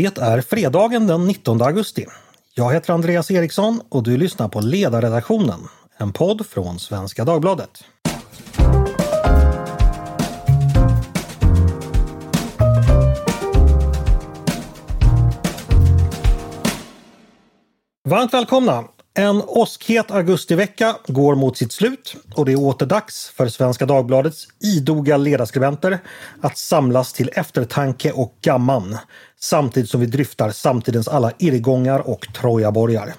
Det är fredagen den 19 augusti. Jag heter Andreas Eriksson och du lyssnar på Ledarredaktionen, en podd från Svenska Dagbladet. Varmt välkomna! En åskhet augustivecka går mot sitt slut och det är åter dags för Svenska Dagbladets idoga ledarskribenter att samlas till eftertanke och gamman samtidigt som vi dryftar samtidens alla irrgångar och trojaborgar.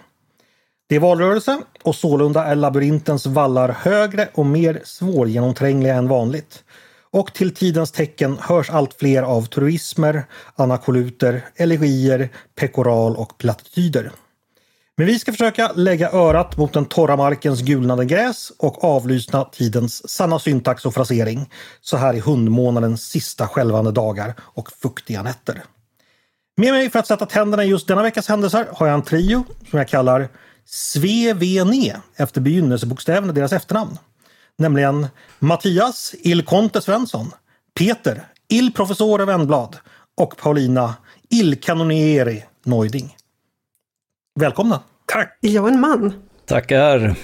Det är valrörelse och sålunda är labyrintens vallar högre och mer svårgenomträngliga än vanligt. Och till tidens tecken hörs allt fler av truismer, anakoluter, elegier, pekoral och plattityder. Men vi ska försöka lägga örat mot den torra markens gulnade gräs och avlyssna tidens sanna syntax och frasering så här i hundmånadens sista skälvande dagar och fuktiga nätter. Med mig för att sätta tänderna i just denna veckas händelser har jag en trio som jag kallar Svevene efter begynnelsebokstäven i deras efternamn. Nämligen Mattias Il Conte Svensson, Peter Il Professore Wennblad och Paulina Il Canonieri Neuding. Välkomna! Tack! Jag är en man. Tackar!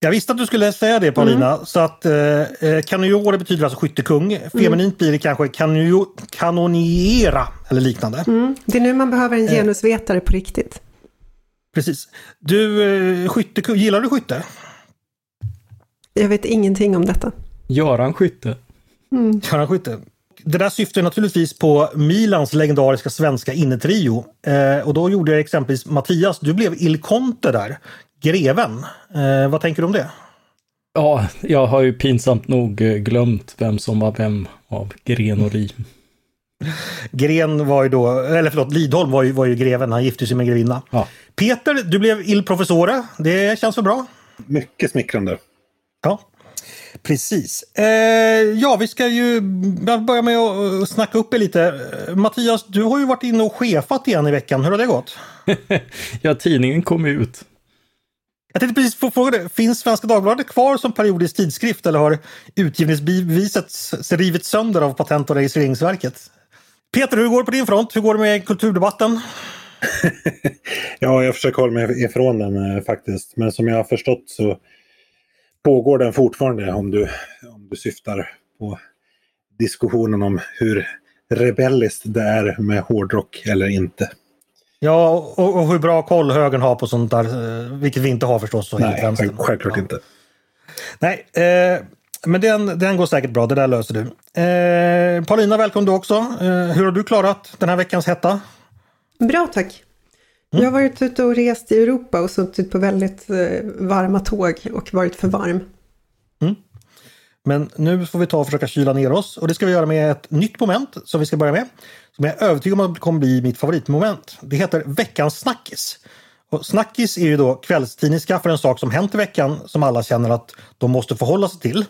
Jag visste att du skulle säga det Paulina, mm. så att eh, eh kanoniore betyder alltså skyttekung. Feminint mm. blir det kanske kanio, kanoniera eller liknande. Mm. Det är nu man behöver en eh. genusvetare på riktigt. Precis. Du, eh, skyttekung, gillar du skytte? Jag vet ingenting om detta. Göran Skytte. Mm. Göran Skytte det där syftar naturligtvis på Milans legendariska svenska innetrio. Eh, och då gjorde jag exempelvis Mattias, du blev Il Conte där, greven. Eh, vad tänker du om det? Ja, jag har ju pinsamt nog eh, glömt vem som var vem av Gren och Ri. Gren var ju då, eller förlåt, Lidholm var ju, var ju greven, han gifte sig med grevinna. Ja. Peter, du blev Il Professore, det känns väl bra? Mycket smickrande. Ja. Precis. Eh, ja, vi ska ju börja med att snacka upp er lite. Mattias, du har ju varit inne och chefat igen i veckan. Hur har det gått? ja, tidningen kom ut. Jag tänkte precis få fråga dig, finns Svenska Dagbladet kvar som periodisk tidskrift eller har utgivningsbeviset rivits sönder av Patent och registreringsverket? Peter, hur går det på din front? Hur går det med kulturdebatten? ja, jag försöker hålla mig ifrån den eh, faktiskt. Men som jag har förstått så pågår den fortfarande om du, om du syftar på diskussionen om hur rebelliskt det är med hårdrock eller inte. Ja, och, och hur bra koll högern har på sånt där, eh, vilket vi inte har förstås. Så Nej, själv, självklart ja. inte. Nej, eh, men den, den går säkert bra, det där löser du. Eh, Paulina, välkommen du också. Eh, hur har du klarat den här veckans hetta? Bra tack. Mm. Jag har varit ute och rest i Europa och suttit på väldigt eh, varma tåg och varit för varm. Mm. Men nu får vi ta och försöka kyla ner oss och det ska vi göra med ett nytt moment som vi ska börja med. Som jag är övertygad om att kommer bli mitt favoritmoment. Det heter Veckans snackis. Och snackis är ju då kvällstidningska för en sak som hänt i veckan som alla känner att de måste förhålla sig till.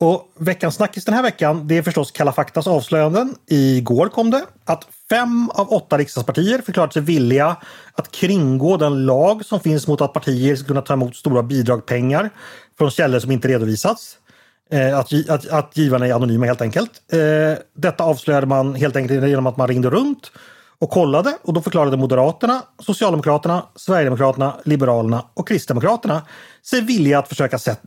Och veckans snackis den här veckan, det är förstås Kalla faktas avslöjanden. Igår kom det att fem av åtta riksdagspartier förklarat sig villiga att kringgå den lag som finns mot att partier ska kunna ta emot stora bidragpengar från källor som inte redovisats. Eh, att, att, att givarna är anonyma helt enkelt. Eh, detta avslöjade man helt enkelt genom att man ringde runt och kollade och då förklarade Moderaterna, Socialdemokraterna, Sverigedemokraterna, Liberalerna och Kristdemokraterna sig villiga att försöka, sätt,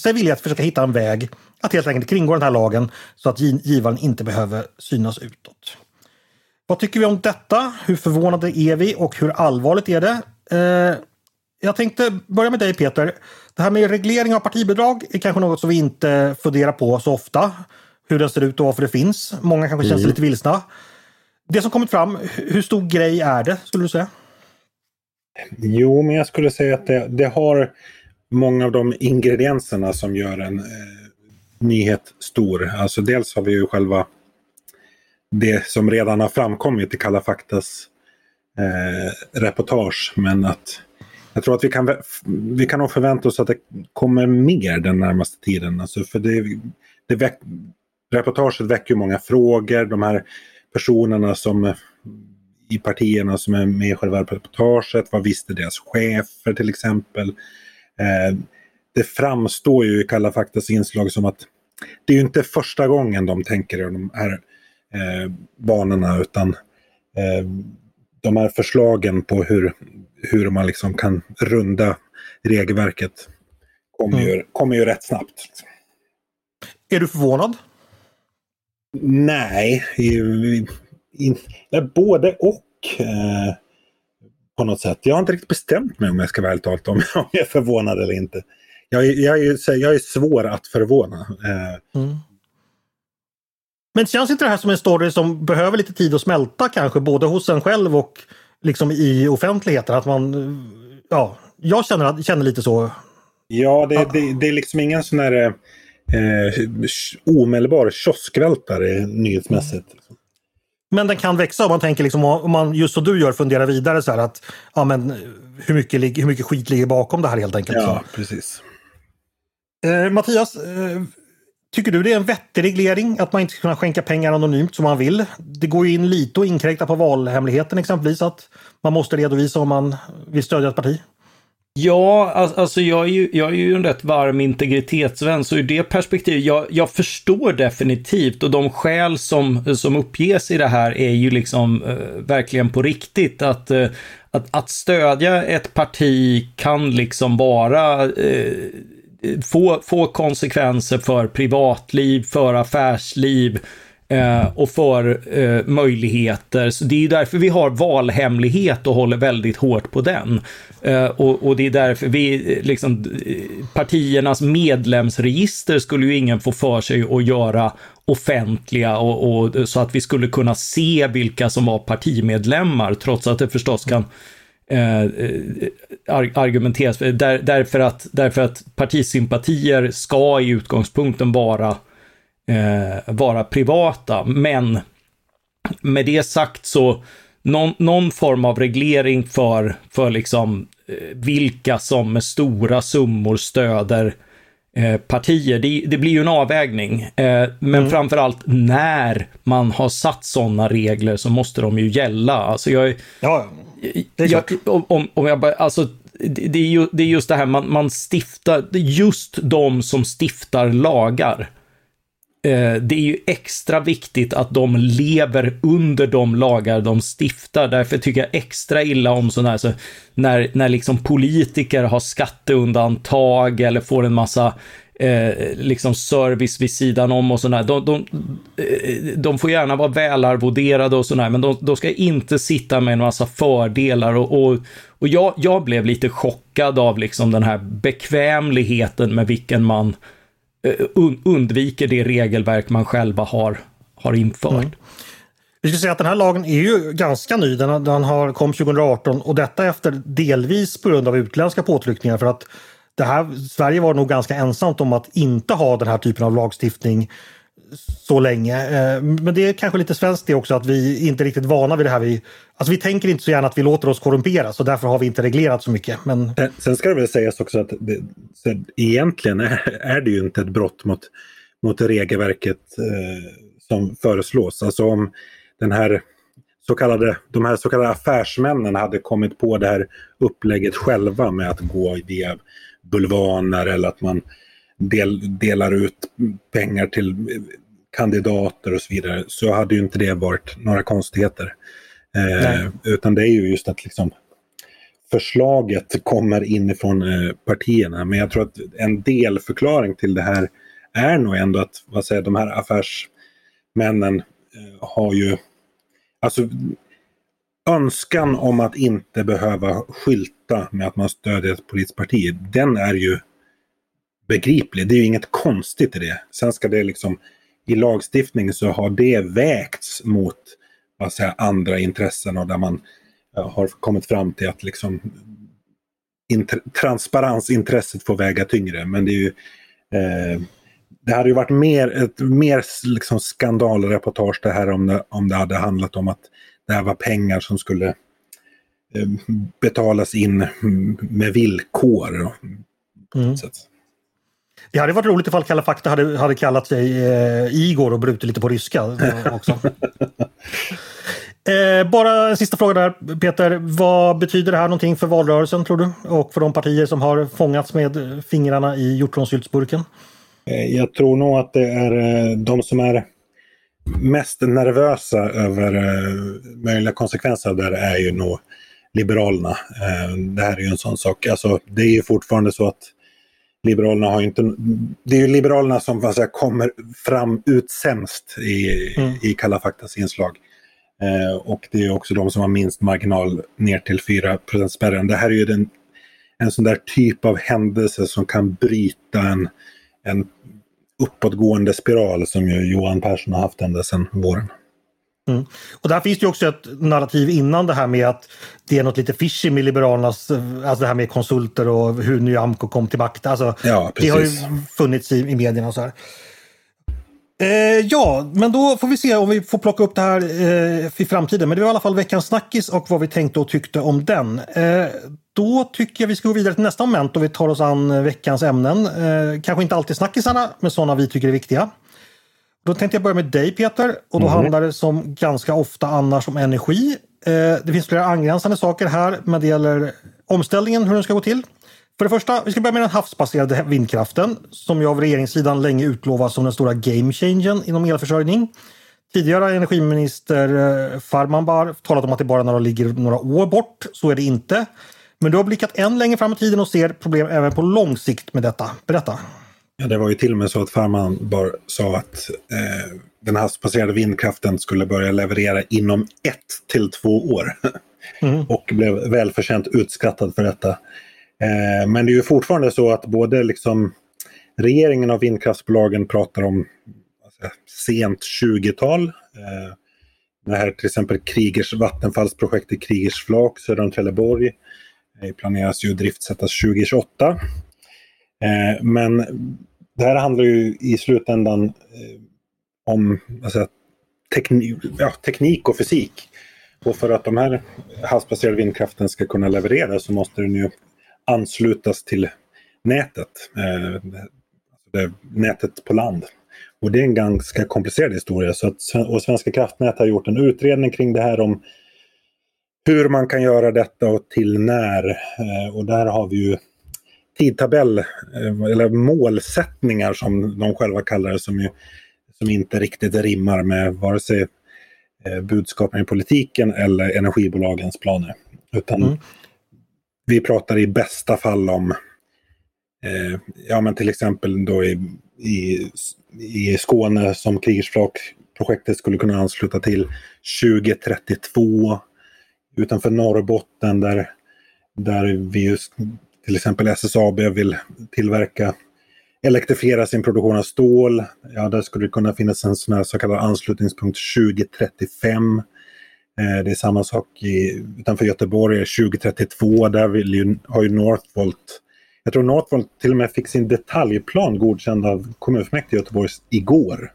sig villiga att försöka hitta en väg att helt enkelt kringgå den här lagen så att givaren inte behöver synas utåt. Vad tycker vi om detta? Hur förvånade är vi och hur allvarligt är det? Eh, jag tänkte börja med dig Peter. Det här med reglering av partibidrag är kanske något som vi inte funderar på så ofta. Hur den ser ut och varför det finns. Många kanske känner sig mm. lite vilsna. Det som kommit fram, hur stor grej är det skulle du säga? Jo, men jag skulle säga att det, det har många av de ingredienserna som gör en eh, nyhet stor. Alltså dels har vi ju själva det som redan har framkommit i Kalla faktas eh, reportage. Men att jag tror att vi kan, vi kan nog förvänta oss att det kommer mer den närmaste tiden. Alltså för det, det väck, reportaget väcker många frågor. De här personerna som i partierna som är med i själva reportaget. Vad visste deras chefer till exempel? Eh, det framstår ju i Kalla faktas inslag som att det är ju inte första gången de tänker de här eh, banorna utan eh, de här förslagen på hur, hur man liksom kan runda regelverket kommer, mm. ju, kommer ju rätt snabbt. Är du förvånad? Nej, både och. Eh, på något sätt. Jag har inte riktigt bestämt mig om jag ska vara ärligt om, om jag är förvånad eller inte. Jag, jag, är, jag är svår att förvåna. Eh. Mm. Men känns inte det här som en story som behöver lite tid att smälta kanske både hos en själv och liksom i offentligheten? Att man, ja, jag känner, känner lite så. Ja, det, det, det är liksom ingen sån här eh, omedelbar kioskvältare nyhetsmässigt. Mm. Men den kan växa om man tänker liksom, om man just som du gör funderar vidare så här att ja, men, hur, mycket, hur mycket skit ligger bakom det här helt enkelt. Ja, precis. Eh, Mattias, eh, tycker du det är en vettig reglering att man inte ska kunna skänka pengar anonymt som man vill? Det går ju in lite och inkräkta på valhemligheten exempelvis att man måste redovisa om man vill stödja ett parti. Ja, alltså jag är, ju, jag är ju en rätt varm integritetsvän, så ur det perspektivet, jag, jag förstår definitivt och de skäl som, som uppges i det här är ju liksom eh, verkligen på riktigt. Att, eh, att, att stödja ett parti kan liksom vara eh, få, få konsekvenser för privatliv, för affärsliv, eh, och för eh, möjligheter. Så det är ju därför vi har valhemlighet och håller väldigt hårt på den. Eh, och, och, det är därför vi, eh, liksom, eh, partiernas medlemsregister skulle ju ingen få för sig att göra offentliga och, och, eh, så att vi skulle kunna se vilka som var partimedlemmar, trots att det förstås kan eh, argumenteras där, därför, att, därför att partisympatier ska i utgångspunkten vara eh, vara privata. Men med det sagt så någon, någon form av reglering för, för liksom eh, vilka som med stora summor stöder eh, partier. Det, det, blir ju en avvägning. Eh, men mm. framförallt när man har satt sådana regler så måste de ju gälla. Alltså jag, ja, det är jag, om, om jag bara, alltså det, är ju, det är just det här man, man stiftar, just de som stiftar lagar Eh, det är ju extra viktigt att de lever under de lagar de stiftar. Därför tycker jag extra illa om sådana här, så när, när liksom politiker har skatteundantag eller får en massa eh, liksom service vid sidan om och sådär. De, de, eh, de får gärna vara välarvoderade och sådär, men de, de ska inte sitta med en massa fördelar och, och, och jag, jag blev lite chockad av liksom den här bekvämligheten med vilken man Eh, Eh, undviker det regelverk man själva har, har infört. Mm. Vi ska säga att den här lagen är ju ganska ny. Den, den har, kom 2018 och detta efter delvis på grund av utländska påtryckningar för att det här, Sverige var nog ganska ensamt om att inte ha den här typen av lagstiftning så länge. Eh, men det är kanske lite svenskt det också att vi inte är riktigt vana vid det här. Vi, alltså vi tänker inte så gärna att vi låter oss korrumperas och därför har vi inte reglerat så mycket. Men... Sen ska det väl sägas också att det, egentligen är, är det ju inte ett brott mot, mot regelverket eh, som föreslås. Alltså om den här så kallade, de här så kallade affärsmännen hade kommit på det här upplägget själva med att gå via bulvaner eller att man del, delar ut pengar till kandidater och så vidare så hade ju inte det varit några konstigheter. Eh, utan det är ju just att liksom förslaget kommer inifrån eh, partierna. Men jag tror att en delförklaring till det här är nog ändå att vad säger, de här affärsmännen eh, har ju alltså önskan om att inte behöva skylta med att man stödjer ett politiskt parti. Den är ju begriplig. Det är ju inget konstigt i det. Sen ska det liksom i lagstiftningen så har det vägts mot vad säger, andra intressen och där man ja, har kommit fram till att liksom transparensintresset får väga tyngre. Men det är ju eh, det hade ju varit mer, ett mer liksom skandalreportage det här om det, om det hade handlat om att det här var pengar som skulle eh, betalas in med villkor. Mm. Det hade varit roligt ifall Kalla fakta hade, hade kallat sig eh, Igor och brutit lite på ryska eh, också. eh, bara en sista fråga där Peter. Vad betyder det här någonting för valrörelsen tror du? Och för de partier som har fångats med fingrarna i hjortronsyltsburken? Eh, jag tror nog att det är eh, de som är mest nervösa över möjliga konsekvenser här är ju nog Liberalerna. Det här är ju en sån sak. Alltså, det är ju fortfarande så att Liberalerna har inte... Det är ju Liberalerna som säga, kommer fram ut sämst i, mm. i Kalla faktas inslag. Eh, och det är också de som har minst marginal ner till 4 spärren. Det här är ju den, en sån där typ av händelse som kan bryta en, en uppåtgående spiral som ju Johan Persson har haft ända sedan våren. Mm. Och där finns det också ett narrativ innan det här med att det är något lite fishy med Liberalernas, alltså det här med konsulter och hur Nyamko kom till makten. Alltså, ja, det har ju funnits i, i medierna och så här. Eh, ja, men då får vi se om vi får plocka upp det här eh, i framtiden. Men det var i alla fall veckans snackis och vad vi tänkte och tyckte om den. Eh, då tycker jag vi ska gå vidare till nästa moment och vi tar oss an veckans ämnen. Eh, kanske inte alltid snackisarna, men sådana vi tycker är viktiga. Då tänkte jag börja med dig Peter och då mm. handlar det som ganska ofta annars om energi. Eh, det finns flera angränsande saker här, men det gäller omställningen, hur den ska gå till. För det första, vi ska börja med den havsbaserade vindkraften som ju av regeringssidan länge utlovas som den stora game changern inom elförsörjning. Tidigare energiminister eh, Farmanbar talat om att det bara några, ligger några år bort. Så är det inte. Men du har blickat än längre fram i tiden och ser problem även på lång sikt med detta. Berätta! Ja, det var ju till och med så att Farmanbar sa att eh, den havsbaserade vindkraften skulle börja leverera inom ett till två år. Mm. och blev välförtjänt utskrattad för detta. Eh, men det är ju fortfarande så att både liksom regeringen och vindkraftsbolagen pratar om alltså, sent 20-tal. Eh, det här till exempel Krigers vattenfallsprojektet Krigers flak söder om Trelleborg eh, planeras ju driftsättas 2028. Eh, men det här handlar ju i slutändan eh, om alltså, teknik, ja, teknik och fysik. Och för att de här havsbaserade vindkraften ska kunna leverera så måste den ju anslutas till nätet. Eh, nätet på land. Och det är en ganska komplicerad historia. Så att, och Svenska kraftnät har gjort en utredning kring det här om hur man kan göra detta och till när. Eh, och där har vi ju tidtabell, eh, eller målsättningar som de själva kallar det, som, ju, som inte riktigt rimmar med vare sig eh, budskapen i politiken eller energibolagens planer. Utan mm. vi pratar i bästa fall om, eh, ja men till exempel då i, i, i Skåne som Krigersflak-projektet skulle kunna ansluta till 2032. Utanför Norrbotten där, där vi just till exempel SSAB vill tillverka, elektrifiera sin produktion av stål. Ja, där skulle det kunna finnas en sån här så kallad anslutningspunkt 2035. Eh, det är samma sak i, utanför Göteborg 2032. Där vill ju, har ju Northvolt jag tror Northvolt till och med fick sin detaljplan godkänd av kommunfullmäktige i Göteborg igår.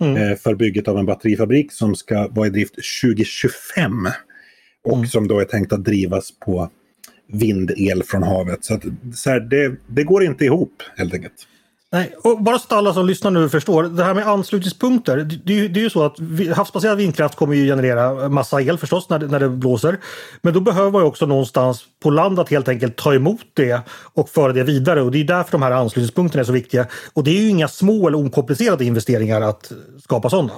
Mm. Eh, för bygget av en batterifabrik som ska vara i drift 2025. Och mm. som då är tänkt att drivas på vindel från havet. Så, att, så här, det, det går inte ihop helt enkelt. Nej, och bara så att alla som lyssnar nu förstår. Det här med anslutningspunkter. Det, det är ju så att havsbaserad vindkraft kommer ju generera massa el förstås när, när det blåser. Men då behöver man också någonstans på land att helt enkelt ta emot det och föra det vidare. Och det är därför de här anslutningspunkterna är så viktiga. Och det är ju inga små eller okomplicerade investeringar att skapa sådana.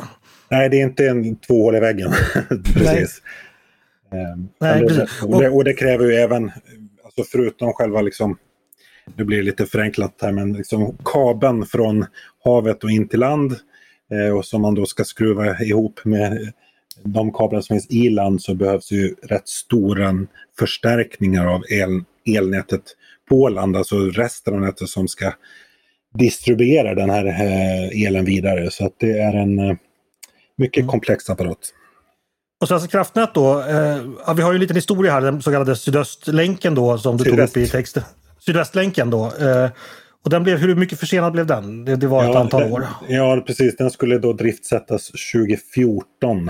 Nej, det är inte en två hål i väggen. Precis. Ehm, Nej, det, och, det, och det kräver ju även, alltså förutom själva liksom, nu blir det lite förenklat här, men liksom kabeln från havet och in till land eh, och som man då ska skruva ihop med de kablar som finns i land så behövs ju rätt stora förstärkningar av el, elnätet på land, alltså resten av nätet som ska distribuera den här eh, elen vidare. Så att det är en eh, mycket mm. komplex apparat. Och Svenska kraftnät då, eh, vi har ju en liten historia här, den så kallade Sydöstlänken då som du Sydväst. tog upp i texten. Sydvästlänken då. Eh, och den blev, hur mycket försenad blev den? Det, det var ja, ett antal den, år. Ja, precis. Den skulle då driftsättas 2014.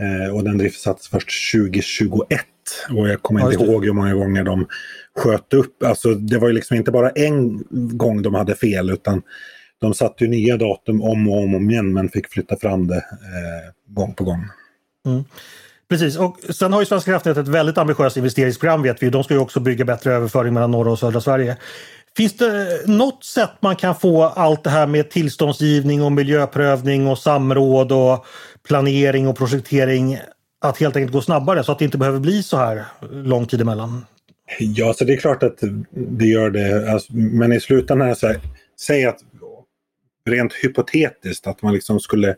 Eh, och den driftsattes först 2021. Och jag kommer ja, inte ihåg hur många gånger de sköt upp. Alltså det var ju liksom inte bara en gång de hade fel utan de satte ju nya datum om och om, om igen men fick flytta fram det eh, gång på gång. Mm. Precis, och sen har ju Svenska kraftnät ett väldigt ambitiöst investeringsprogram vet vi. De ska ju också bygga bättre överföring mellan norra och södra Sverige. Finns det något sätt man kan få allt det här med tillståndsgivning och miljöprövning och samråd och planering och projektering att helt enkelt gå snabbare så att det inte behöver bli så här lång tid emellan? Ja, så det är klart att det gör det. Alltså, men i slutändan, så här, säg att rent hypotetiskt att man liksom skulle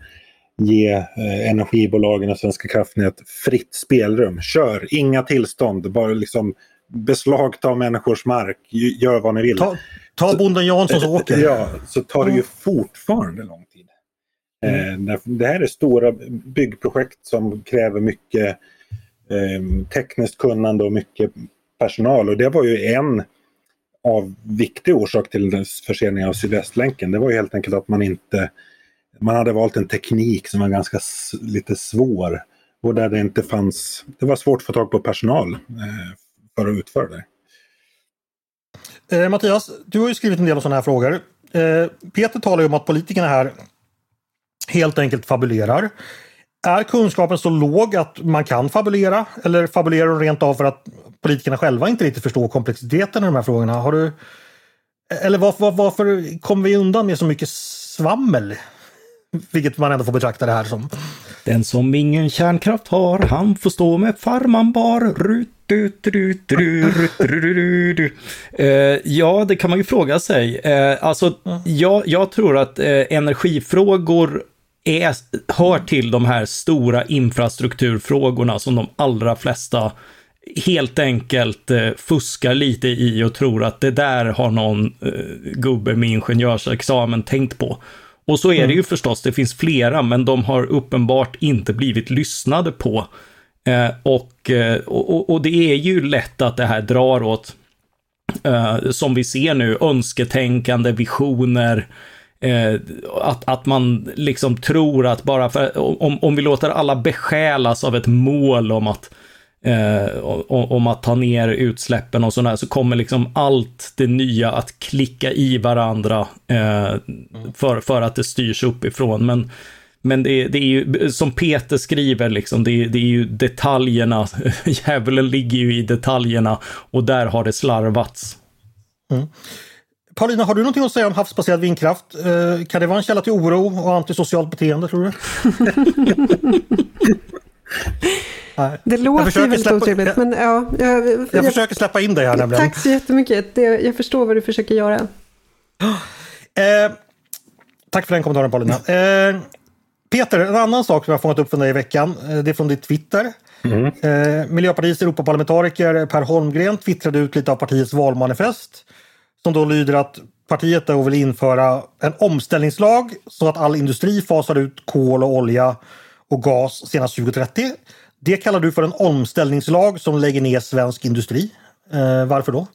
ge eh, energibolagen och Svenska kraftnät fritt spelrum. Kör, inga tillstånd, bara liksom beslagta människors mark, gör vad ni vill. Ta, ta bonden Janssons åker. Ja, så tar det ju fortfarande lång tid. Mm. Eh, det här är stora byggprojekt som kräver mycket eh, tekniskt kunnande och mycket personal och det var ju en av viktig orsak till förseningen av Sydvästlänken. Det var ju helt enkelt att man inte man hade valt en teknik som var ganska lite svår och där det inte fanns, det var svårt att få tag på personal eh, för att utföra det. Eh, Mattias, du har ju skrivit en del om sådana här frågor. Eh, Peter talar ju om att politikerna här helt enkelt fabulerar. Är kunskapen så låg att man kan fabulera eller fabulerar de rent av för att politikerna själva inte riktigt förstår komplexiteten i de här frågorna? Har du, eller varför, varför kommer vi undan med så mycket svammel? Vilket man ändå får betrakta det här som. Den som ingen kärnkraft har, han får stå med farman bar. ja, det kan man ju fråga sig. Eh, alltså, jag, jag tror att eh, energifrågor är, hör till de här stora infrastrukturfrågorna som de allra flesta helt enkelt eh, fuskar lite i och tror att det där har någon gubbe med ingenjörsexamen tänkt på. Och så är mm. det ju förstås, det finns flera, men de har uppenbart inte blivit lyssnade på. Eh, och, eh, och, och, det är ju lätt att det här drar åt, eh, som vi ser nu, önsketänkande, visioner, Eh, att, att man liksom tror att bara för, om, om vi låter alla besjälas av ett mål om att eh, om att ta ner utsläppen och sådär, så kommer liksom allt det nya att klicka i varandra eh, för, för att det styrs uppifrån. Men, men det, det är ju, som Peter skriver, liksom, det, det är ju detaljerna, djävulen ligger ju i detaljerna och där har det slarvats. Mm. Paulina, har du någonting att säga om havsbaserad vindkraft? Eh, kan det vara en källa till oro och antisocialt beteende tror du? Det låter ju väldigt otrevligt, men ja. Jag, jag, jag, försöker släppa in dig här nämligen. Tack så jättemycket. Det, jag förstår vad du försöker göra. Eh, tack för den kommentaren Paulina. Eh, Peter, en annan sak som jag har fångat upp från dig i veckan, eh, det är från ditt Twitter. Mm. Eh, Miljöpartiets Europaparlamentariker Per Holmgren twittrade ut lite av partiets valmanifest som då lyder att partiet då vill införa en omställningslag så att all industri fasar ut kol och olja och gas senast 2030. Det kallar du för en omställningslag som lägger ner svensk industri. Eh, varför då?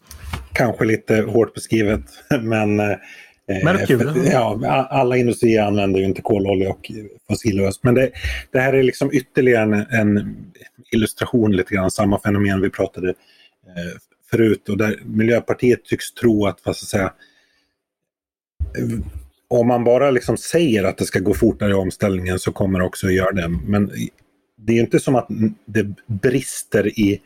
Kanske lite hårt beskrivet, men eh, kul. Ja, alla industrier använder ju inte kololja och fossilgas. Men det, det, här är liksom ytterligare en, en, illustration, lite grann samma fenomen vi pratade eh, förut och där Miljöpartiet tycks tro att, vad ska säga, om man bara liksom säger att det ska gå fortare i omställningen så kommer det också att göra det. Men det är inte som att det brister i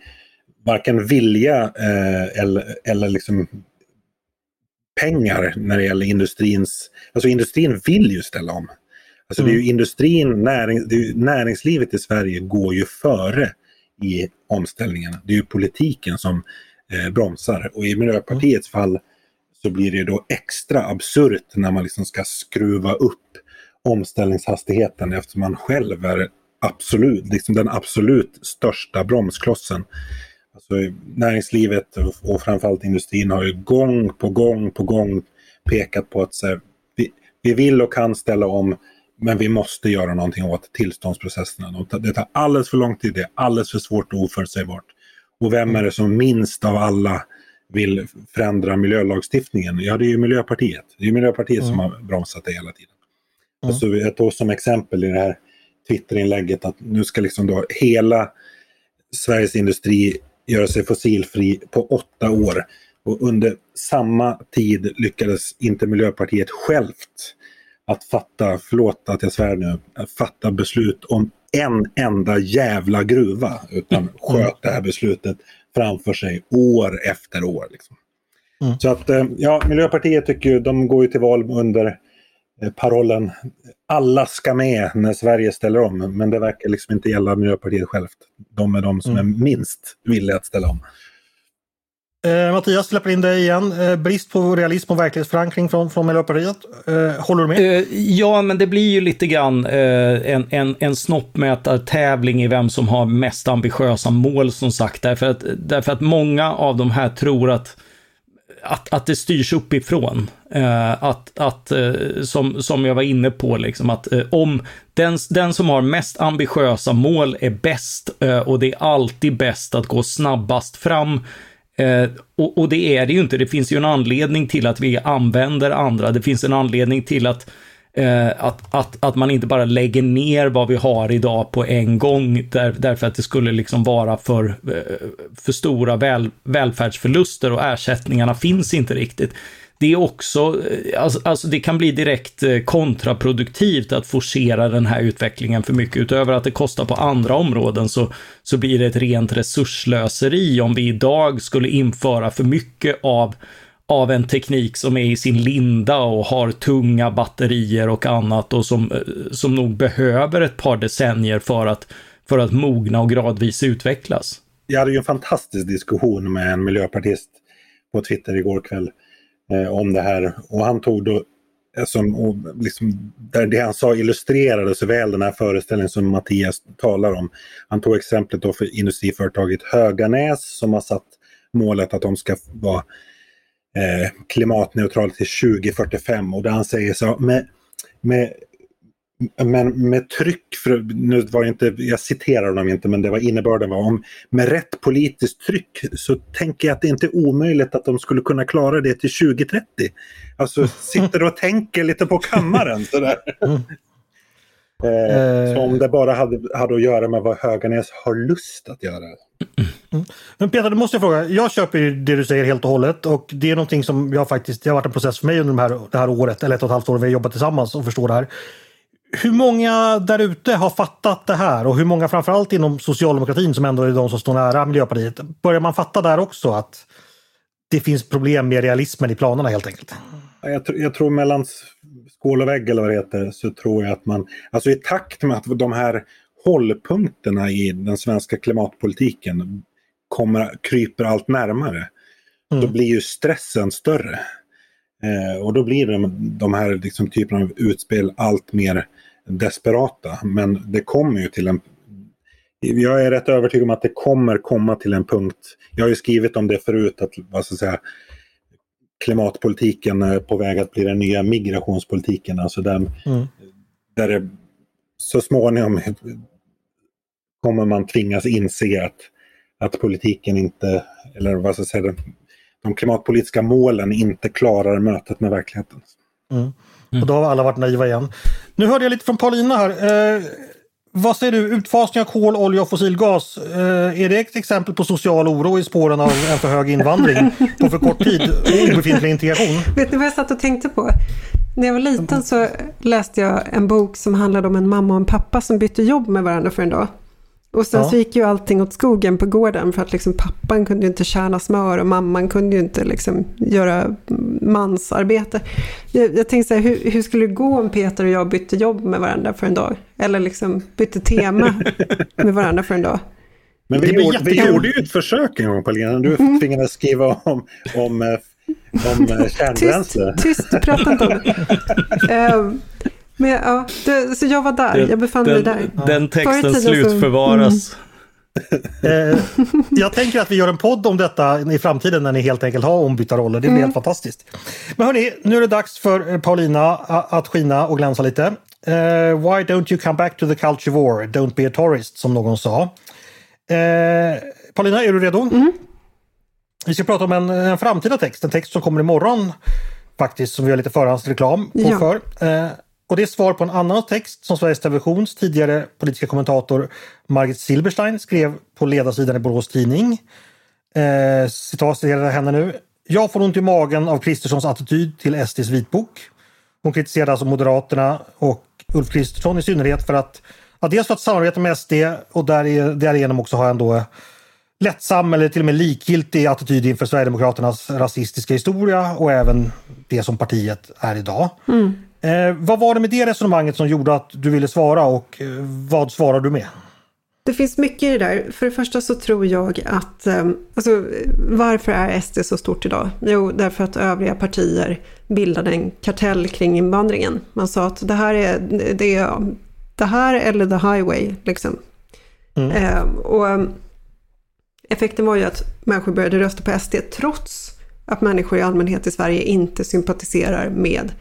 varken vilja eh, eller, eller liksom pengar när det gäller industrins... Alltså industrin vill ju ställa om. Alltså mm. det är ju mm. industrin, näring, är näringslivet i Sverige går ju före i omställningen. Det är ju politiken som eh, bromsar. Och i Miljöpartiets mm. fall så blir det då extra absurt när man liksom ska skruva upp omställningshastigheten eftersom man själv är absolut, liksom den absolut största bromsklossen. Alltså, näringslivet och, framförallt industrin har ju gång på gång på gång pekat på att så här, vi, vi vill och kan ställa om men vi måste göra någonting åt tillståndsprocesserna. Det tar alldeles för lång tid, det är alldeles för svårt och oförutsägbart. Och vem är det som minst av alla vill förändra miljölagstiftningen? Ja, det är ju Miljöpartiet. Det är Miljöpartiet mm. som har bromsat det hela tiden. Mm. Alltså, jag tog som exempel i det här Twitterinlägget att nu ska liksom då hela Sveriges industri göra sig fossilfri på åtta år. Och under samma tid lyckades inte Miljöpartiet självt att fatta, förlåt att jag svär nu, att fatta beslut om en enda jävla gruva. Utan mm. sköt det här beslutet framför sig år efter år. Liksom. Mm. Så att, eh, ja, Miljöpartiet tycker ju, de går ju till val under eh, parollen alla ska med när Sverige ställer om. Men det verkar liksom inte gälla Miljöpartiet självt. De är de som mm. är minst villiga att ställa om. Eh, Mattias släpper in dig igen. Eh, brist på realism och verklighetsförankring från, från Miljöpartiet. Eh, håller du med? Eh, ja, men det blir ju lite grann eh, en, en, en snoppmätartävling i vem som har mest ambitiösa mål som sagt. Därför att, därför att många av de här tror att att, att det styrs uppifrån. Eh, att, att eh, som, som jag var inne på, liksom, att eh, om den, den som har mest ambitiösa mål är bäst eh, och det är alltid bäst att gå snabbast fram. Eh, och, och, det är det ju inte. Det finns ju en anledning till att vi använder andra. Det finns en anledning till att Eh, att, att, att man inte bara lägger ner vad vi har idag på en gång där, därför att det skulle liksom vara för, eh, för stora väl, välfärdsförluster och ersättningarna finns inte riktigt. Det är också, eh, alltså, alltså det kan bli direkt eh, kontraproduktivt att forcera den här utvecklingen för mycket. Utöver att det kostar på andra områden så, så blir det ett rent resurslöseri om vi idag skulle införa för mycket av av en teknik som är i sin linda och har tunga batterier och annat och som, eh, som nog behöver ett par decennier för att, för att mogna och gradvis utvecklas. Jag hade ju en fantastisk diskussion med en miljöpartist på Twitter igår kväll eh, om det här och han tog då som, och liksom, där det han sa illustrerade så väl den här föreställningen som Mattias talar om. Han tog exemplet då för industriföretaget Höganäs som har satt målet att de ska vara eh, klimatneutrala till 2045 och där han säger så med, med men med tryck, för, nu var inte, jag citerar honom inte men det var innebörden var om med rätt politiskt tryck så tänker jag att det inte är omöjligt att de skulle kunna klara det till 2030. Alltså sitter och tänker lite på kammaren sådär. Mm. Eh, så om det bara hade, hade att göra med vad Höganäs har lust att göra. Mm. Men Peter, du måste jag fråga. Jag köper ju det du säger helt och hållet och det är någonting som jag faktiskt, det har varit en process för mig under de här, det här året, eller ett och ett halvt år vi har jobbat tillsammans och förstår det här. Hur många där ute har fattat det här och hur många framförallt inom socialdemokratin som ändå är de som står nära Miljöpartiet. Börjar man fatta där också att det finns problem med realismen i planerna helt enkelt? Jag, jag tror mellan skål och vägg eller vad det heter så tror jag att man, alltså i takt med att de här hållpunkterna i den svenska klimatpolitiken kommer, kryper allt närmare. Mm. Då blir ju stressen större. Eh, och då blir de, de här liksom, typerna av utspel allt mer desperata. Men det kommer ju till en... Jag är rätt övertygad om att det kommer komma till en punkt. Jag har ju skrivit om det förut, att vad ska säga, klimatpolitiken är på väg att bli den nya migrationspolitiken. Alltså den, mm. där det så småningom kommer man tvingas inse att, att politiken inte, eller vad ska jag säga, de klimatpolitiska målen inte klarar mötet med verkligheten. Mm. Och då har alla varit naiva igen. Nu hörde jag lite från Paulina här. Eh, vad säger du, utfasning av kol, olja och fossilgas. Eh, är det ett exempel på social oro i spåren av en för hög invandring på för kort tid och obefintlig integration? Vet ni vad jag satt och tänkte på? När jag var liten så läste jag en bok som handlade om en mamma och en pappa som bytte jobb med varandra för en dag. Och sen ja. så gick ju allting åt skogen på gården för att liksom pappan kunde ju inte kärna smör och mamman kunde ju inte liksom göra mansarbete. Jag, jag tänkte så här, hur, hur, skulle det gå om Peter och jag bytte jobb med varandra för en dag? Eller liksom bytte tema med varandra för en dag? Men vi, gjorde, vi gjorde ju ett försök en gång Paulina, du mm. tvingades skriva om, om, eh, om eh, kärnbränsle. Tyst, tyst, prata inte om det. Men ja, det, så jag var där, den, jag befann mig där. Den texten slutförvaras. Mm. eh, jag tänker att vi gör en podd om detta i framtiden när ni helt enkelt har ombytta roller. Det blir mm. helt fantastiskt. Men hörni, nu är det dags för eh, Paulina att skina och glänsa lite. Uh, why don't you come back to the culture war? Don't be a tourist, som någon sa. Uh, Paulina, är du redo? Mm. Vi ska prata om en, en framtida text, en text som kommer imorgon faktiskt, som vi har lite förhandsreklam på ja. för. Och det är svar på en annan text som Sveriges Televisions tidigare politiska kommentator Margit Silberstein skrev på ledarsidan i Borås Tidning. Eh, citat citerar henne nu. Jag får ont i magen av Kristerssons attityd till SDs vitbok. Hon kritiserade alltså Moderaterna och Ulf Kristersson i synnerhet för att ja, dels för att samarbeta med SD och där, därigenom också ha ändå lättsam eller till och med likgiltig attityd inför Sverigedemokraternas rasistiska historia och även det som partiet är idag. Mm. Eh, vad var det med det resonemanget som gjorde att du ville svara och eh, vad svarar du med? Det finns mycket i det där. För det första så tror jag att, eh, alltså varför är SD så stort idag? Jo, därför att övriga partier bildade en kartell kring invandringen. Man sa att det här är det, är, det här eller the highway, liksom. Mm. Eh, och effekten var ju att människor började rösta på SD trots att människor i allmänhet i Sverige inte sympatiserar med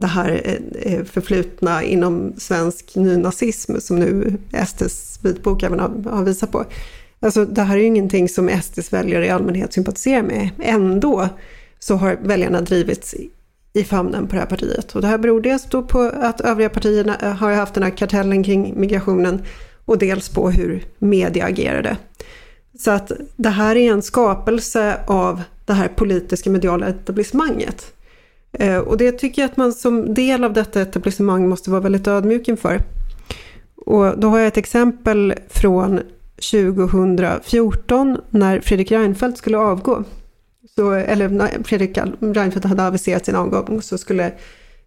det här eh, eh, förflutna inom svensk nynazism som nu SDs vitbok även har, visat på. Alltså det här är ju ingenting som SDs väljare i allmänhet sympatiserar med. Ändå så har väljarna drivits i famnen på det här partiet. Och det här beror dels då på att övriga partierna eh, har haft den här kartellen kring migrationen och dels på hur media agerade. Så att det här är en skapelse av det här politiska mediala etablissemanget. Eh, och det tycker jag att man som del av detta etablissemang måste vara väldigt ödmjuk inför. Och då har jag ett exempel från 2014 när Fredrik Reinfeldt skulle avgå. Så, eller när Fredrik Reinfeldt hade aviserat sin avgång så skulle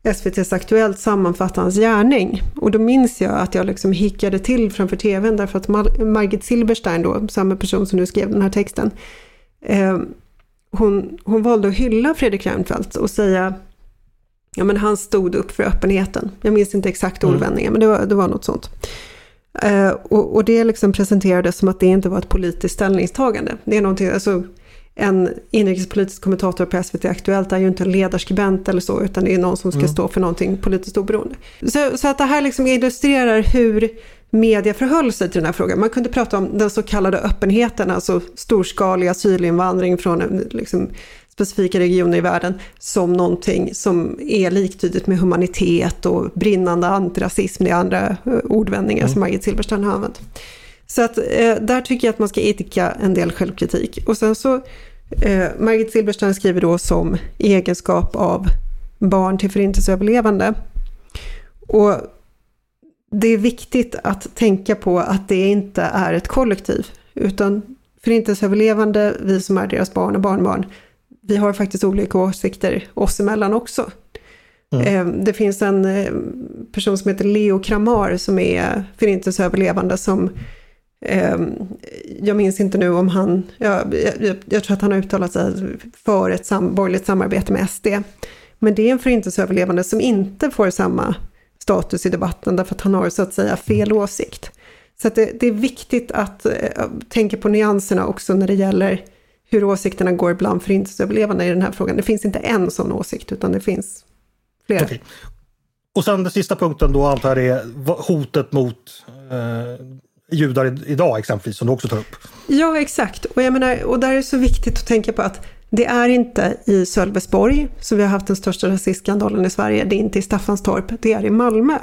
SVTs Aktuellt sammanfatta hans gärning. Och då minns jag att jag liksom hickade till framför tvn därför att Margit Silberstein då, samma person som nu skrev den här texten, eh, hon, hon valde att hylla Fredrik Reinfeldt och säga Ja men han stod upp för öppenheten. Jag minns inte exakt mm. ordvändningen men det var, det var något sånt. Eh, och, och, det liksom presenterades som att det inte var ett politiskt ställningstagande. Det är någonting, alltså, en inrikespolitisk kommentator på SVT Aktuellt är ju inte en ledarskribent eller så, utan det är någon som ska mm. stå för någonting politiskt oberoende. Så, så att det här liksom illustrerar hur media förhöll sig till den här frågan. Man kunde prata om den så kallade öppenheten, alltså storskalig asylinvandring från liksom, specifika regioner i världen som någonting som är liktydigt med humanitet och brinnande antirasism. Det är andra eh, ordvändningar mm. som Margit Silberstein har använt. Så att eh, där tycker jag att man ska idka en del självkritik. Och sen så, eh, Margit Silberstein skriver då som egenskap av barn till förintelseöverlevande. Och det är viktigt att tänka på att det inte är ett kollektiv, utan förintelseöverlevande, vi som är deras barn och barnbarn, vi har faktiskt olika åsikter oss emellan också. Mm. Eh, det finns en eh, person som heter Leo Kramar som är förintelseöverlevande som jag minns inte nu om han, jag, jag, jag, tror att han har uttalat sig för ett sam, borgerligt samarbete med SD. Men det är en förintelseöverlevande som inte får samma status i debatten därför att han har så att säga fel åsikt. Så det, det, är viktigt att äh, tänka på nyanserna också när det gäller hur åsikterna går ibland förintelseöverlevande i den här frågan. Det finns inte en sån åsikt utan det finns flera. Okay. Och sen den sista punkten då antar jag är hotet mot eh, judar idag exempelvis som du också tar upp. Ja exakt och jag menar och där är det så viktigt att tänka på att det är inte i Sölvesborg som vi har haft den största rasistskandalen i Sverige. Det är inte i Staffanstorp, det är i Malmö.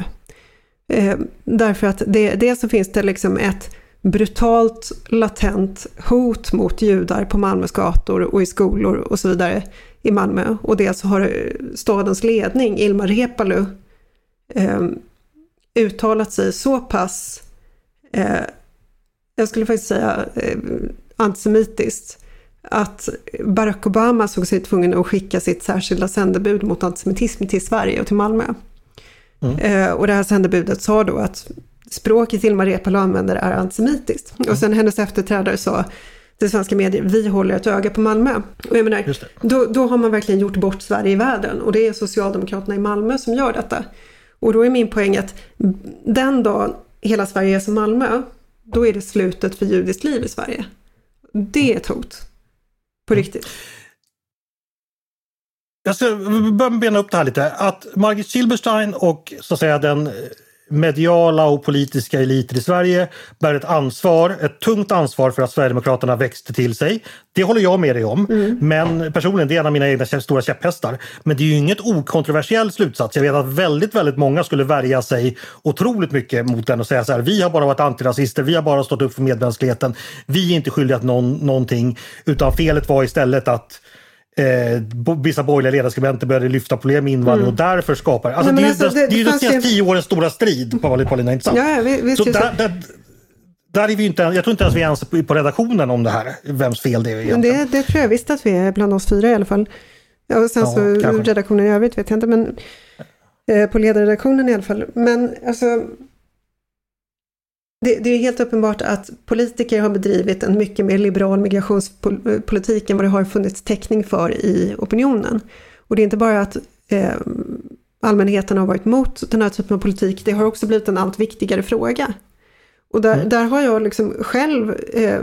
Eh, därför att det, det så finns det liksom ett brutalt latent hot mot judar på Malmös gator och i skolor och så vidare i Malmö. Och dels har eh, stadens ledning, Ilmar Reepalu, eh, uttalat sig så pass, eh, jag skulle faktiskt säga eh, antisemitiskt, att Barack Obama såg sig tvungen att skicka sitt särskilda sändebud mot antisemitism till Sverige och till Malmö. Mm. Eh, och det här sändebudet sa då att språket Ilmar Reepalu använder är antisemitiskt. Mm. Och sen hennes efterträdare sa till svenska medier, vi håller ett öga på Malmö. Och jag menar, då, då har man verkligen gjort bort Sverige i världen och det är Socialdemokraterna i Malmö som gör detta. Och då är min poäng att den dagen hela Sverige är som Malmö, då är det slutet för judiskt liv i Sverige. Det är ett hot. På mm. riktigt. Jag ska börja bena upp det här lite. Att Margit Silberstein och så att säga den mediala och politiska eliter i Sverige bär ett ansvar, ett tungt ansvar för att Sverigedemokraterna växte till sig. Det håller jag med dig om. Mm. Men personligen, det är en av mina egna stora käpphästar. Men det är ju inget okontroversiell slutsats. Jag vet att väldigt, väldigt många skulle värja sig otroligt mycket mot den och säga så här. Vi har bara varit antirasister. Vi har bara stått upp för medmänskligheten. Vi är inte skyldiga till någon, någonting. Utan felet var istället att eh, vissa borgerliga ledarskribenter började lyfta problem med invandring mm. och därför skapar... Alltså, det, alltså, det, det, det, är ju de senaste tio årens stora strid, Paulina, inte sant? Ja, visst, så där, där, där är vi inte, jag tror inte ens vi är ens på, på redaktionen om det här, vems fel det är egentligen. Det, det tror jag visst att vi är, bland oss fyra i alla fall. Ja, och sen Ja, så kanske. redaktionen i övrigt vet jag inte, men eh, på ledarredaktionen i alla fall. Men alltså, det, det är helt uppenbart att politiker har bedrivit en mycket mer liberal migrationspolitik än vad det har funnits täckning för i opinionen. Och det är inte bara att eh, allmänheten har varit emot den här typen av politik, det har också blivit en allt viktigare fråga. Och där, där har jag liksom själv eh,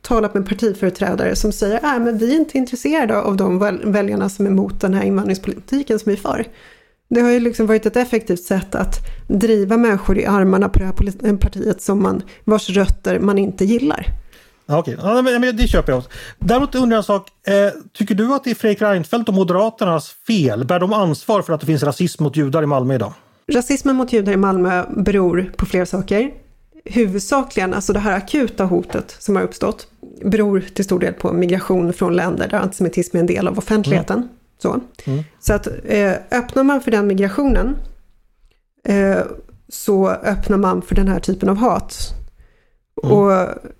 talat med partiföreträdare som säger att men vi är inte intresserade av de väl, väljarna som är emot den här invandringspolitiken som vi för. Det har ju liksom varit ett effektivt sätt att driva människor i armarna på det här polit- partiet som man, vars rötter man inte gillar. Okej, ja, men, men det köper jag. också. Däremot undrar jag en sak. Eh, tycker du att det är Fredrik Reinfeldt och Moderaternas fel? Bär de ansvar för att det finns rasism mot judar i Malmö idag? Rasismen mot judar i Malmö beror på flera saker. Huvudsakligen, alltså det här akuta hotet som har uppstått, beror till stor del på migration från länder där antisemitism är en del av offentligheten. Så, så att eh, öppnar man för den migrationen eh, så öppnar man för den här typen av hat. Och,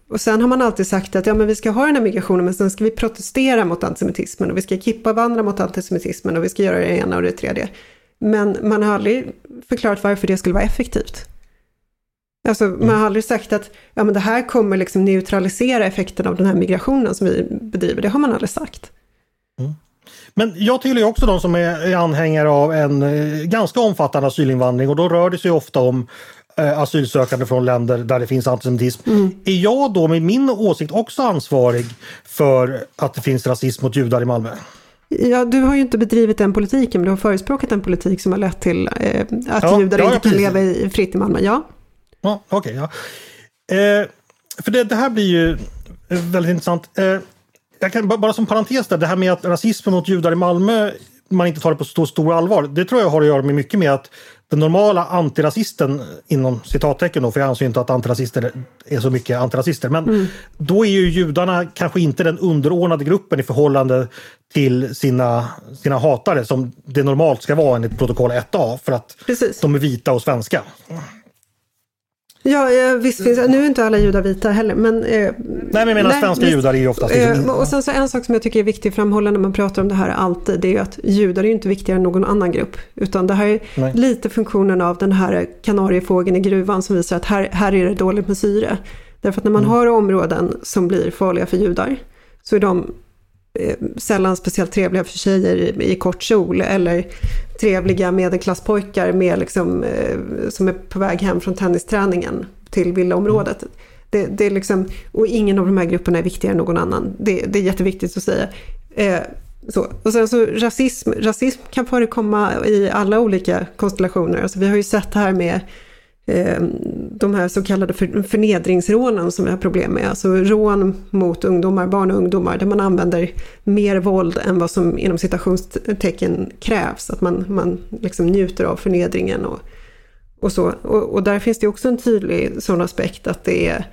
och sen har man alltid sagt att ja, men vi ska ha den här migrationen men sen ska vi protestera mot antisemitismen och vi ska kippa-vandra mot antisemitismen och vi ska göra det ena och det tredje. Men man har aldrig förklarat varför det skulle vara effektivt. Alltså, Man har aldrig sagt att ja, men det här kommer liksom neutralisera effekten av den här migrationen som vi bedriver. Det har man aldrig sagt. Men jag tillhör också de som är anhängare av en eh, ganska omfattande asylinvandring och då rör det sig ofta om eh, asylsökande från länder där det finns antisemitism. Är jag då med min åsikt också ansvarig för att det finns rasism mot judar i Malmö? Ja, du har ju inte bedrivit den politiken, men du har förespråkat en politik som har lett till eh, att Ja, judar ja, inte kan leva i, fritt i Malmö. Ja, Ja, Okej, ja. Eh, för det, det här blir ju väldigt intressant. Eh, jag kan, ba- bara som parentes där, det här med att rasismen mot judar i Malmö man inte tar det på så stor allvar. Det tror jag har att göra med mycket med att den normala antirasisten inom citattecken då, för jag anser inte att antirasister är så mycket antirasister, men då är ju judarna kanske inte den underordnade gruppen i förhållande till sina, sina hatare som det normalt ska vara enligt protokoll 1a för att precis. de är vita och svenska. Ja, eh, visst finns Nu är inte alla judar vita heller, men... Eh, Nej, men jag menar nej, svenska visst. judar är ju oftast... Liksom, och sen så en sak som jag tycker är viktig att framhålla när man pratar om det här alltid, det är ju att judar är ju inte viktigare än någon annan grupp. Utan det här är Nej. lite funktionen av den här kanariefågeln i gruvan som visar att här, här är det dåligt med syre. Därför att när man har områden som blir farliga för judar så är de sällan speciellt trevliga för tjejer i, i kort kjol eller trevliga medelklasspojkar med liksom, eh, som är på väg hem från tennisträningen till villaområdet. Det, det är liksom, och ingen av de här grupperna är viktigare än någon annan. Det, det är jätteviktigt att säga. Eh, så. Och sen så rasism, rasism kan förekomma i alla olika konstellationer. Alltså vi har ju sett det här med eh, de här så kallade för, förnedringsrånen som vi har problem med. Alltså rån mot ungdomar, barn och ungdomar, där man använder mer våld än vad som inom citationstecken krävs. Att man, man liksom njuter av förnedringen och, och så. Och, och där finns det också en tydlig sån aspekt att det är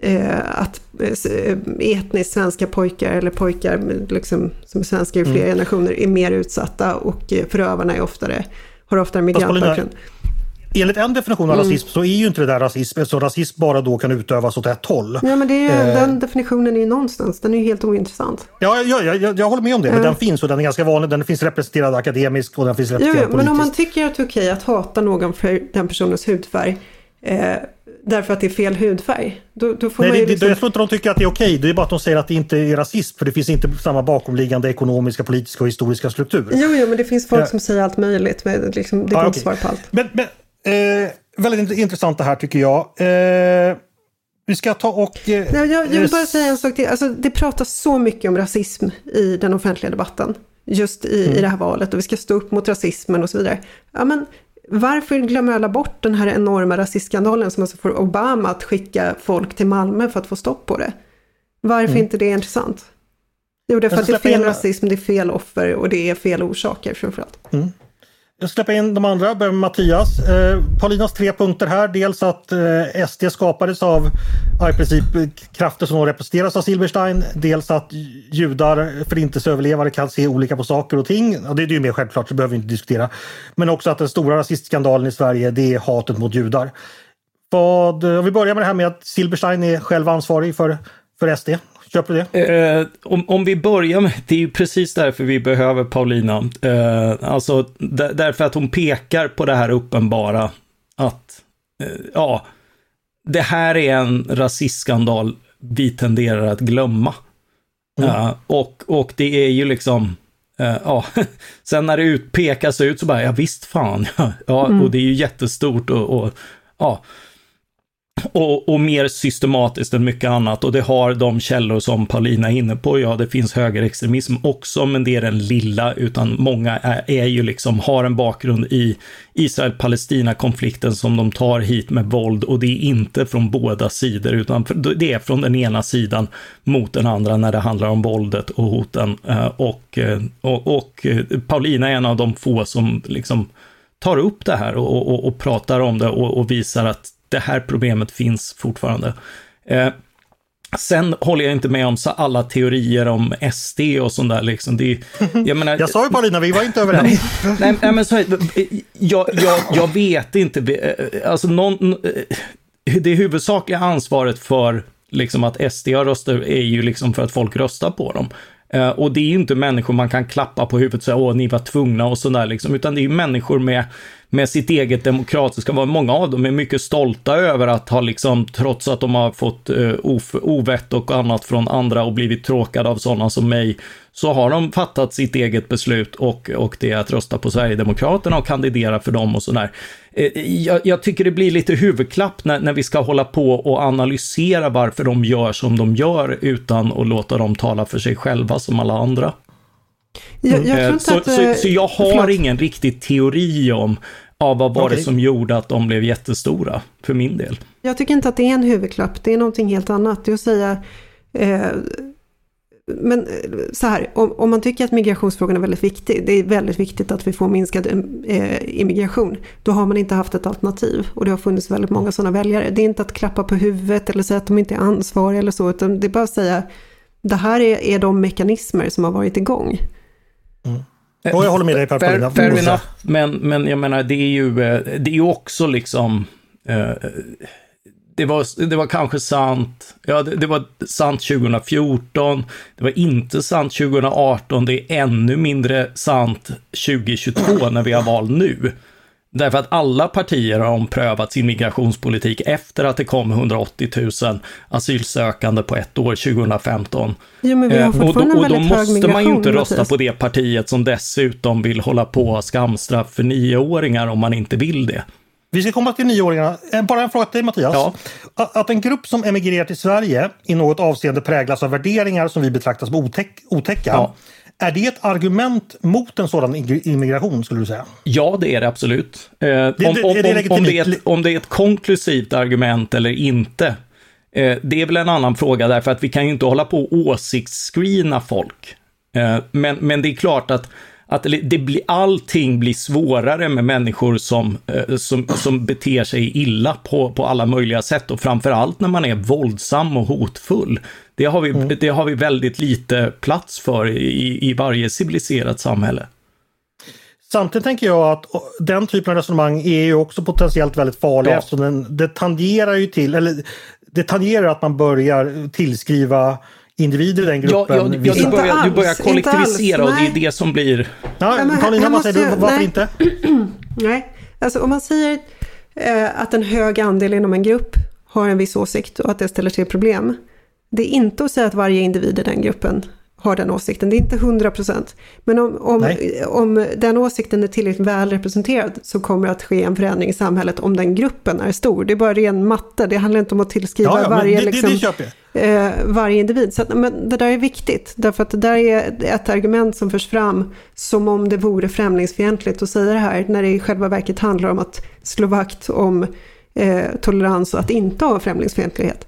eh, att eh, etniskt svenska pojkar eller pojkar liksom, som är svenskar i flera generationer är mer utsatta och eh, förövarna är oftare, har oftare migrantbakgrund. Enligt en definition av rasism så är ju inte det där rasism eftersom rasism bara då kan utövas åt ett håll. Ja men det Eh. den definitionen är ju någonstans, den är ju helt ointressant. Ja, ja, ja, jag, jag håller med om det. Men den finns och den är ganska vanlig. Den finns representerad akademiskt och den finns Jo, representerad jo, men om man politiskt. tycker att det är okej att hata någon för den personens hudfärg eh, därför att det är fel hudfärg, då, då får Nej, man ju det, liksom... jag tror inte de tycker att det är okej. Det är bara att de säger att det inte är rasism för det finns inte samma bakomliggande ekonomiska, politiska och historiska struktur. Jo, jo, men det finns folk Ja. som säger allt möjligt. Men liksom, det går Ja, inte svara på allt. Men, men eh, väldigt int- intressant det här tycker jag. Eh, vi ska ta och... Eh, Nej, jag, jag vill bara säga en sak till. Alltså, det pratas så mycket om rasism i den offentliga debatten. Just i, Mm. i det här valet och vi ska stå upp mot rasismen och så vidare. Ja, men varför glömmer alla bort den här enorma rasistskandalen som alltså får Obama att skicka folk till Malmö för att få stopp på det? Varför inte det är intressant? Jo, det är för att det är fel in- rasism, det är fel offer och det är fel orsaker framförallt. Jag släpper in de andra, börjar med Mattias. Eh, Paulinas tre punkter här. Dels att eh, SD skapades av ja, i princip krafter som representeras av Silberstein. Dels att judar, förintelseöverlevare kan se olika på saker och ting. Ja, det är ju mer självklart, så behöver vi inte diskutera. Men också att den stora rasistskandalen i Sverige, det är hatet mot judar. Vad, eh, om vi börjar med det här med att Silberstein är själv ansvarig för, för SD. Köper det? Eh, om, om vi börjar med, det är ju precis därför vi behöver Paulina. Eh, alltså därför att hon pekar på det här uppenbara att, eh, ja, det här är en rasistskandal vi tenderar att glömma. Mm. Uh, och, och det är ju liksom, uh, ja, sen när det utpekas ut så bara, ja visst fan, ja, mm. och det är ju jättestort och, och ja, och, och, mer systematiskt än mycket annat. Och det har de källor som Paulina är inne på. Ja, det finns högerextremism också, men det är den lilla, utan många är, är ju liksom, har en bakgrund i Israel-Palestina-konflikten som de tar hit med våld och det är inte från båda sidor, utan det är från den ena sidan mot den andra när det handlar om våldet och hoten. Eh, eh, och, och, och Paulina är en av de få som liksom tar upp det här och, och, och pratar om det och, och visar att det här problemet finns fortfarande. Eh, sen håller jag inte med om så alla teorier om SD och sånt där. Liksom. Det, jag, menar, jag sa ju Paulina, vi var inte överens. nej, nej, men så, jag, jag, jag vet inte, eh, alltså någon, eh, det huvudsakliga ansvaret för liksom att SD har röstat är ju liksom för att folk röstar på dem. Uh, och det är ju inte människor man kan klappa på huvudet och säga åh, ni var tvungna och sådär liksom, utan det är ju människor med med sitt eget demokratiska val. Många av dem är mycket stolta över att ha liksom, trots att de har fått eh, ovett och annat från andra och blivit tråkade av sådana som mig, så har de fattat sitt eget beslut och, och det är att rösta på Sverigedemokraterna och kandidera för dem och sådär. Eh, jag, jag, tycker det blir lite huvudklapp när, när vi ska hålla på och analysera varför de gör som de gör utan att låta dem tala för sig själva som alla andra. Jag, jag eh, så, att, så, så, jag har förlåt. ingen riktig teori om av vad var okay. det som gjorde att de blev jättestora, för min del. Jag tycker inte att det är en huvudklapp, det är någonting helt annat. Det är att säga, eh, men eh, så här, om, om, man tycker att migrationsfrågan är väldigt viktig, det är väldigt viktigt att vi får minskad eh, immigration, då har man inte haft ett alternativ. Och det har funnits väldigt många sådana väljare. Det är inte att klappa på huvudet eller säga att de inte är ansvariga eller så, utan det är bara att säga, det här är, är de mekanismer som har varit igång. Mm. Och jag håller med dig Per fair, fair enough, men, men jag menar det är ju, eh, det är också liksom eh, det var, det var kanske sant, ja det, det, var sant 2014, det var inte sant 2018, det är ännu mindre sant 2022 när vi har val nu. Därför att alla partier har omprövat sin migrationspolitik efter att det kom 180 000 asylsökande på ett år 2015. Jo, men vi har fortfarande eh, och då, och då måste man ju inte rösta på det partiet som dessutom vill hålla på skamstraff för nioåringar om man inte vill det. Vi ska komma till nioåringarna. Eh, bara en fråga till dig Mattias. Ja. Att en grupp som emigrerar till Sverige i något avseende präglas av värderingar som vi betraktar som otäck, otäcka. Ja. Är det ett argument mot en sådan immigration skulle du säga? Ja, det är det absolut. Eh, det, om, om, om, om, det är ett, om det är ett konklusivt argument eller inte, eh, det är väl en annan fråga därför att vi kan ju inte hålla på och åsiktsscreena folk. Eh, men, men det är klart att att det blir, allting blir svårare med människor som, eh, som, som beter sig illa på, på alla möjliga sätt och framförallt när man är våldsam och hotfull. Det har vi, mm. det har vi väldigt lite plats för i, i varje civiliserat samhälle. Samtidigt tänker jag att den typen av resonemang är ju också potentiellt väldigt farlig ja. eftersom den, det tangerar ju till, eller det tangerar att man börjar tillskriva individer i den gruppen. Ja, ja, ja du, börjar, du börjar kollektivisera och det är det som blir... Ja, Karolina, vad säger du? Varför nej. inte? nej, alltså om man säger eh, att en hög andel inom en grupp har en viss åsikt och att det ställer till problem. Det är inte att säga att varje individ i den gruppen har den åsikten. Det är inte 100 procent. Men om, om, om den åsikten är tillräckligt väl representerad så kommer det att ske en förändring i samhället om den gruppen är stor. Det är bara ren matte. Det handlar inte om att tillskriva ja, ja, varje, det, liksom, det, eh, varje individ. Så att, men det där är viktigt. Därför att det där är ett argument som förs fram som om det vore främlingsfientligt att säga det här. När det i själva verket handlar om att slå vakt om eh, tolerans och att inte ha främlingsfientlighet.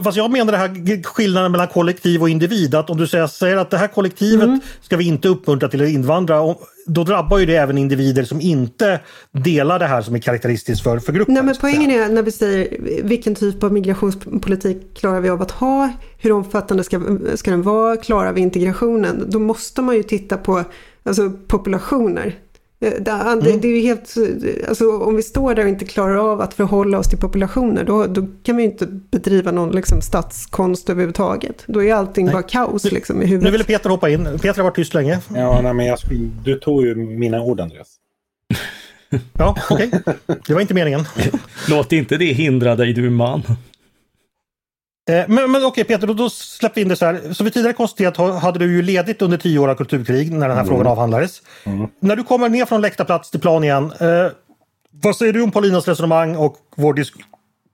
Fast jag menar det här skillnaden mellan kollektiv och individ. Att om du säger, att det här kollektivet mm. ska vi inte uppmuntra till att invandra. Då drabbar ju det även individer som inte delar det här som är karaktäristiskt för, för gruppen. Nej, men poängen är när vi säger vilken typ av migrationspolitik klarar vi av att ha? Hur omfattande ska, ska den vara? Klarar vi integrationen? Då måste man ju titta på alltså, populationer. Eh, det, mm. det är ju helt, alltså, om vi står där och inte klarar av att förhålla oss till populationer, då, då kan vi ju inte bedriva någon liksom, statskonst överhuvudtaget. Då är allting nej. bara kaos liksom, i huvudet. Nu ville Peter hoppa in. Peter har varit tyst länge. Ja, nej, men jag du tog ju mina ord, Andreas. ja, okej. Okay. Det var inte meningen. Låt inte det hindra dig, du man. Eh, men, men okej Peter, då, då släpper vi in det så här. Som vi tidigare konstaterat hade du ju ledigt under tio år av kulturkrig när den här mm. frågan avhandlades. Mm. När du kommer ner från läktarplats till plan igen, eh, vad säger du om Paulinas resonemang och vår disk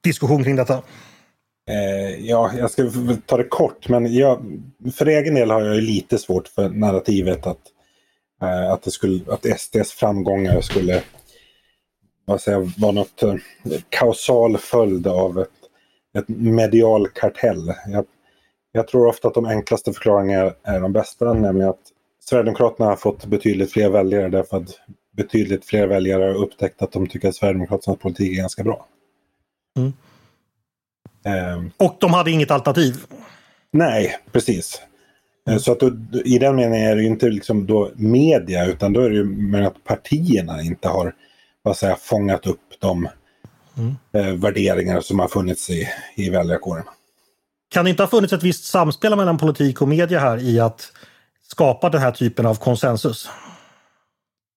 diskussion kring detta? Eh, ja, jag ska ta det kort, men jag, för egen del har jag lite svårt för narrativet att, eh, att, det skulle, att SDs framgångar skulle vad säger, vara något eh, kausal följd av ett medial kartell. Jag, jag, tror ofta att de enklaste förklaringarna är de bästa, nämligen att Sverigedemokraterna har fått betydligt fler väljare därför att betydligt fler väljare har upptäckt att de tycker att Sverigedemokraternas politik är ganska bra. Mm. Um, och de hade inget alternativ? Nej, precis. Mm. Så att då, i den meningen är det inte liksom då media utan då är det ju med att partierna inte har vad säga, fångat upp de mm. eh, värderingar som har funnits i, i väljarkåren. Kan det inte ha funnits ett visst samspel mellan politik och media här i att skapa den här typen av konsensus?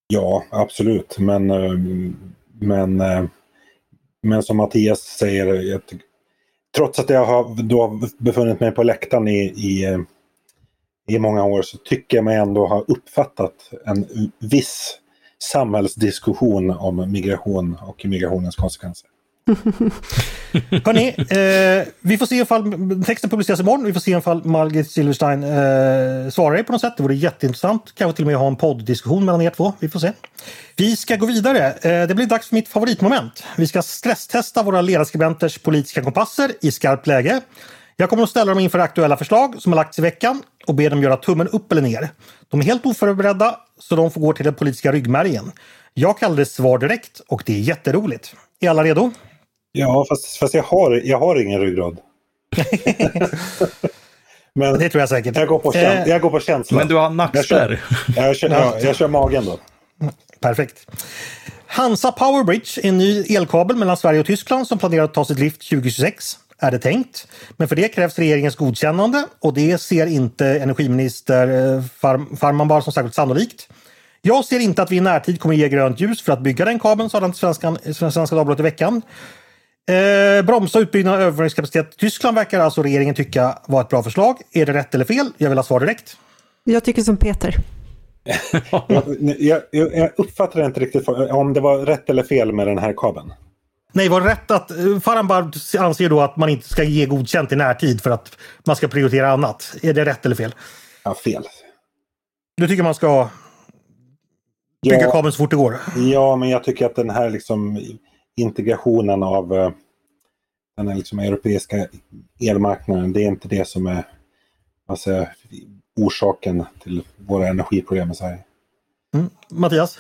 Ja, absolut. Men, eh, men, eh, men som Mattias säger, trots att jag har då befunnit mig på läktaren i, i, i många år så tycker jag mig ändå ha uppfattat en viss samhällsdiskussion om migration och migrationens konsekvenser. Hörni, eh, vi får se ifall texten publiceras imorgon. Vi får se ifall Margit Silverstein eh, svarar på något sätt. Det vore jätteintressant. Kanske till och med ha en podddiskussion mellan er två. Vi får se. Vi ska gå vidare. Eh, det blir dags för mitt favoritmoment. Vi ska stresstesta våra ledarskribenters politiska kompasser i skarpt läge. Jag kommer att ställa dem inför aktuella förslag som har lagts i veckan och be dem göra tummen upp eller ner. De är helt oförberedda så de får gå till den politiska ryggmärgen. Jag kallar det svar direkt och det är jätteroligt. Är alla redo? Ja, fast, fast jag, har, jag har ingen ryggrad. Men det tror jag säkert. Jag går på, käns eh, jag går på känsla. Men du har nackspärr. Jag, jag, kör, jag, jag kör magen då. Perfekt. Hansa Powerbridge, en ny elkabel mellan Sverige och Tyskland som planerar att ta sitt drift 2026 är det tänkt. Men för det krävs regeringens godkännande och det ser inte energiminister eh, Farmanbar som särskilt sannolikt. Jag ser inte att vi i närtid kommer ge grönt ljus för att bygga den kabeln, sa den till Svenska, Svenska Dagbladet i veckan. Eh, bromsa utbyggnaden av överföringskapacitet Tyskland verkar alltså regeringen tycka var ett bra förslag. Är det rätt eller fel? Jag vill ha svar direkt. Jag tycker som Peter. jag, jag, jag uppfattar inte riktigt om det var rätt eller fel med den här kabeln. Nej, var det rätt att Farambard anser då att man inte ska ge godkänt i närtid för att man ska prioritera annat? Är det rätt eller fel? Ja, fel. Du tycker man ska bygga ja, kabeln så fort det går? Ja, men jag tycker att den här liksom integrationen av uh, den här liksom europeiska elmarknaden, det är inte det som är alltså, orsaken till våra energiproblem i Sverige. Mm. Mattias?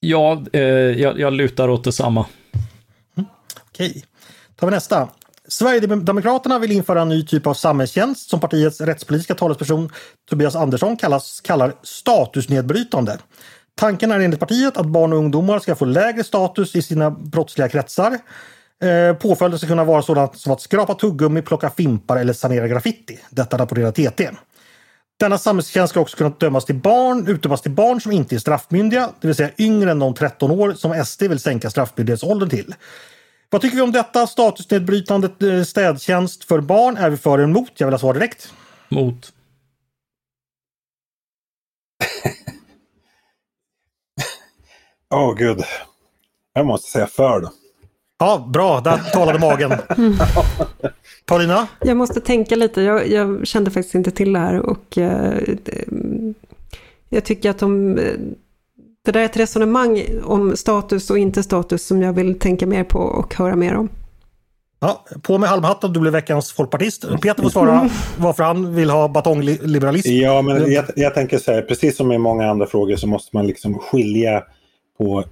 Ja, eh, jag, jag lutar åt detsamma. Okej, tar vi nästa. Sverigedemokraterna vill införa en ny typ av samhällstjänst som partiets rättspolitiska talesperson Tobias Andersson kallas, kallar statusnedbrytande. Tanken är enligt partiet att barn och ungdomar ska få lägre status i sina brottsliga kretsar. Eh, påföljden ska kunna vara sådant som att skrapa tuggummi, plocka fimpar eller sanera graffiti. Detta rapporterar TT. Denna samhällstjänst ska också kunna dömas till barn, utdömas till barn som inte är straffmyndiga, det vill säga yngre än de 13 år som SD vill sänka straffmyndighetsåldern till. Vad tycker vi om detta? Statusnedbrytande eh, städtjänst för barn. Är vi för eller emot? Jag vill ha svar direkt. Mot. Åh oh, gud. Jag måste säga för då. Ja, bra. Där talade magen. Paulina? Jag måste tänka lite. Jag, jag, kände faktiskt inte till det här och eh, jag tycker att de det där är ett resonemang om status och inte status som jag vill tänka mer på och höra mer om. Ja, på med halmhatten, du blir veckans folkpartist. Peter får svara varför han vill ha batongliberalism. Ja, men jag, jag tänker så här, precis som i många andra frågor så måste man liksom skilja på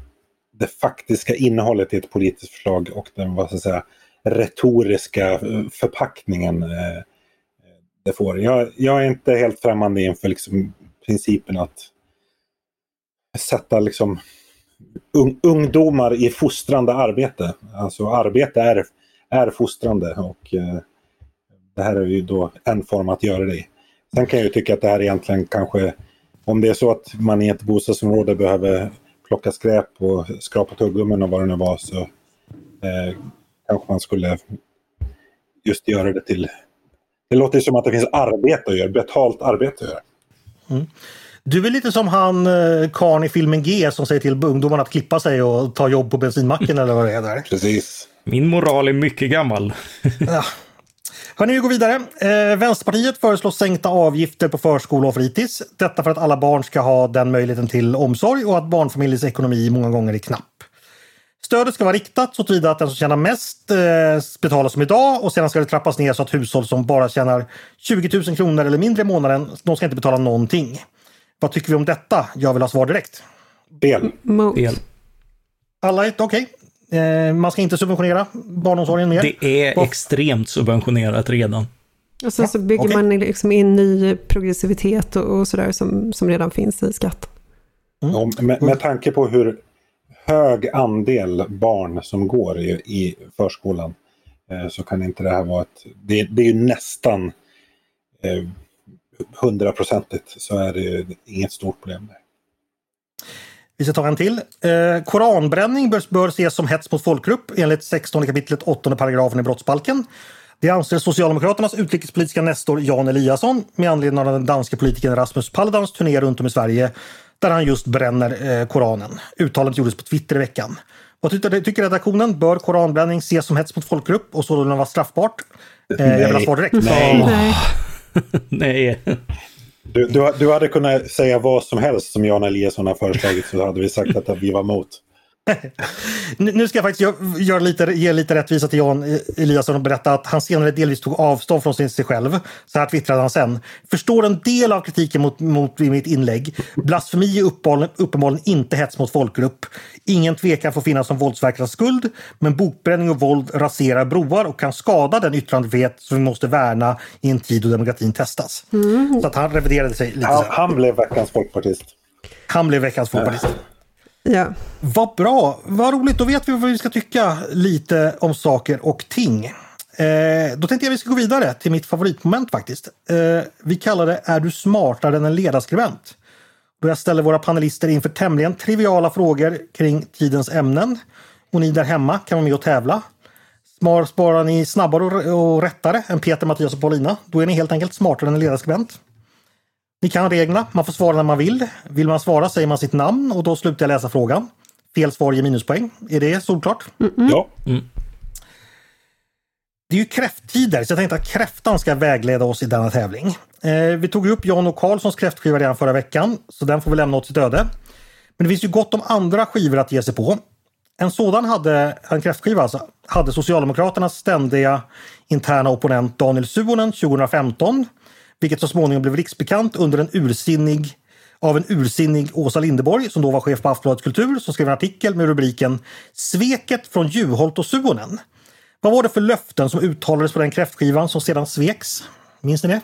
det faktiska innehållet i ett politiskt förslag och den vad ska säga, retoriska eh, förpackningen eh, det får. Jag, jag är inte helt främmande inför liksom principen att sätta liksom un, ungdomar i fostrande arbete. Alltså arbete är, är fostrande och eh, det här är ju då en form att göra det i. Sen kan jag ju tycka att det här egentligen kanske, om det är så att man i ett bostadsområde behöver plocka skräp och skrapa tuggummin och vad det nu var så eh, kanske man skulle just göra det till... Det låter som att det finns arbete att göra, betalt arbete att göra. Mm. Du är lite som han eh, karln i filmen G som säger till ungdomarna att klippa sig och ta jobb på bensinmacken eller vad det är. Där. Precis. Min moral är mycket gammal. ja. Hörni, vi går vidare. Eh, Vänsterpartiet föreslår sänkta avgifter på förskola och fritids. Detta för att alla barn ska ha den möjligheten till omsorg och att barnfamiljers ekonomi många gånger är knapp. Stödet ska vara riktat så tillvida att den som tjänar mest eh, betalar som idag och sedan ska det trappas ner så att hushåll som bara tjänar 20 000 kronor eller mindre i månaden, de ska inte betala någonting. Vad tycker vi om detta? Jag vill ha svar direkt. Fel. Fel. Alla okej. Okay. Eh, man ska inte subventionera barnomsorgen mer. Det är extremt subventionerat redan. Och sen så bygger okay. man liksom in ny progressivitet och, och sådär som, som redan finns i skatt. Mm. Ja, med, med tanke på hur hög andel barn som går i, i förskolan eh, så kan inte det här vara ett... Det, det är ju nästan hundraprocentigt eh, så är det inget stort problem. Där. Vi ska ta en till. Eh, koranbränning bör, bör ses som hets mot folkgrupp enligt 16 kapitlet 8 paragrafen i brottsbalken. Det anser Socialdemokraternas utrikespolitiska nestor Jan Eliasson med anledning av den danske politikern Rasmus Paludans turné runt om i Sverige där han just bränner eh, Koranen. Uttalandet gjordes på Twitter i veckan. Vad tycker, tycker redaktionen? Bör koranbränning ses som hets mot folkgrupp och sålunda vara straffbart? Eh, jag vill ha svar direkt. Nej. Nej. Du, du, du, hade kunnat säga vad som helst som Jan Eliasson har föreslagit så hade vi sagt att vi var emot nu ska jag faktiskt göra lite, ge lite rättvisa till Jan Eliasson och berätta att han senare delvis tog avstånd från sig själv. Så här twittrade han sen. Förstår en del av kritiken mot, mot mitt inlägg. Blasfemi är uppenbarligen, inte hets mot folkgrupp. Ingen tvekan får finnas som våldsverkarnas skuld. Men bokbränning och våld raserar broar och kan skada den yttrandefrihet som vi måste värna i en tid då demokratin testas. Mm. Så att han reviderade sig lite. Han, han blev veckans folkpartist. Han blev veckans folkpartist. Ja. Vad bra, vad roligt. Då vet vi vad vi ska tycka lite om saker och ting. Eh, då tänkte jag vi ska gå vidare till mitt favoritmoment faktiskt. Eh, vi kallar det Är du smartare än en ledarskribent? Då jag ställer våra panelister inför tämligen triviala frågor kring tidens ämnen. Och ni där hemma kan vara med och tävla. Sparar ni snabbare och rättare än Peter, Mattias och Paulina, då är ni helt enkelt smartare än en ledarskribent. Ni kan reglerna. Man får svara när man vill. Vill man svara säger man sitt namn och då slutar jag läsa frågan. Fel svar ger minuspoäng. Är det solklart? Mm -mm. Ja. Mm. Det är ju kräfttider så jag tänkte att kräftan ska vägleda oss i denna tävling. Eh, vi tog upp Jan och Karlssons kräftskiva redan förra veckan så den får vi lämna åt sitt öde. Men det finns ju gott om andra skivor att ge sig på. En sådan hade, en kräftskiva alltså, hade Socialdemokraternas ständiga interna opponent Daniel Suonen 2015 vilket så småningom blev riksbekant under en ursinnig av en ursinnig Åsa Lindeborg som då var chef på Aftonbladet Kultur som skrev en artikel med rubriken Sveket från Juholt och Suonen. Vad var det för löften som uttalades på den kräftskivan som sedan sveks? Minns ni det?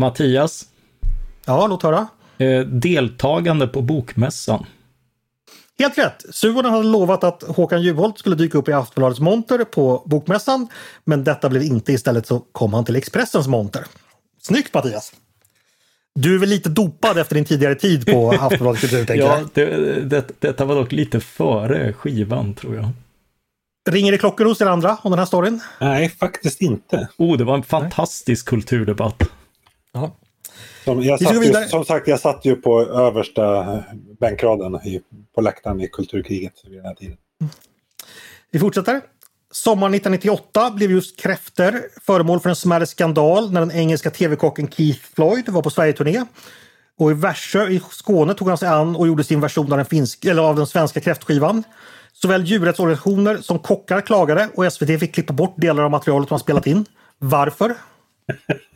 Mattias? Ja, låt höra. Eh, deltagande på Bokmässan. Helt rätt! Suonen hade lovat att Håkan Juholt skulle dyka upp i Aftonbladets monter på Bokmässan. Men detta blev inte. Istället så kom han till Expressens monter. Snyggt Mattias! Du är väl lite dopad efter din tidigare tid på Aftonbladet Kultur? tänker ja, det, det, detta var dock lite före skivan tror jag. Ringer det klockor hos er andra om den här storyn? Nej, faktiskt inte. Oh, det var en fantastisk Nej. kulturdebatt. Ja. Som, jag satt ju, som sagt, jag satt ju på översta bänkraden i, på läktaren i Kulturkriget vid den här tiden. Vi fortsätter. Sommaren 1998 blev just kräfter föremål för en smärre skandal när den engelska tv-kocken Keith Floyd var på Sverigeturné. Och i Värsö i Skåne tog han sig an och gjorde sin version av den, finsk, eller av den svenska kräftskivan. Såväl djurrättsorganisationer som kockar klagade och SVT fick klippa bort delar av materialet man spelat in. Varför?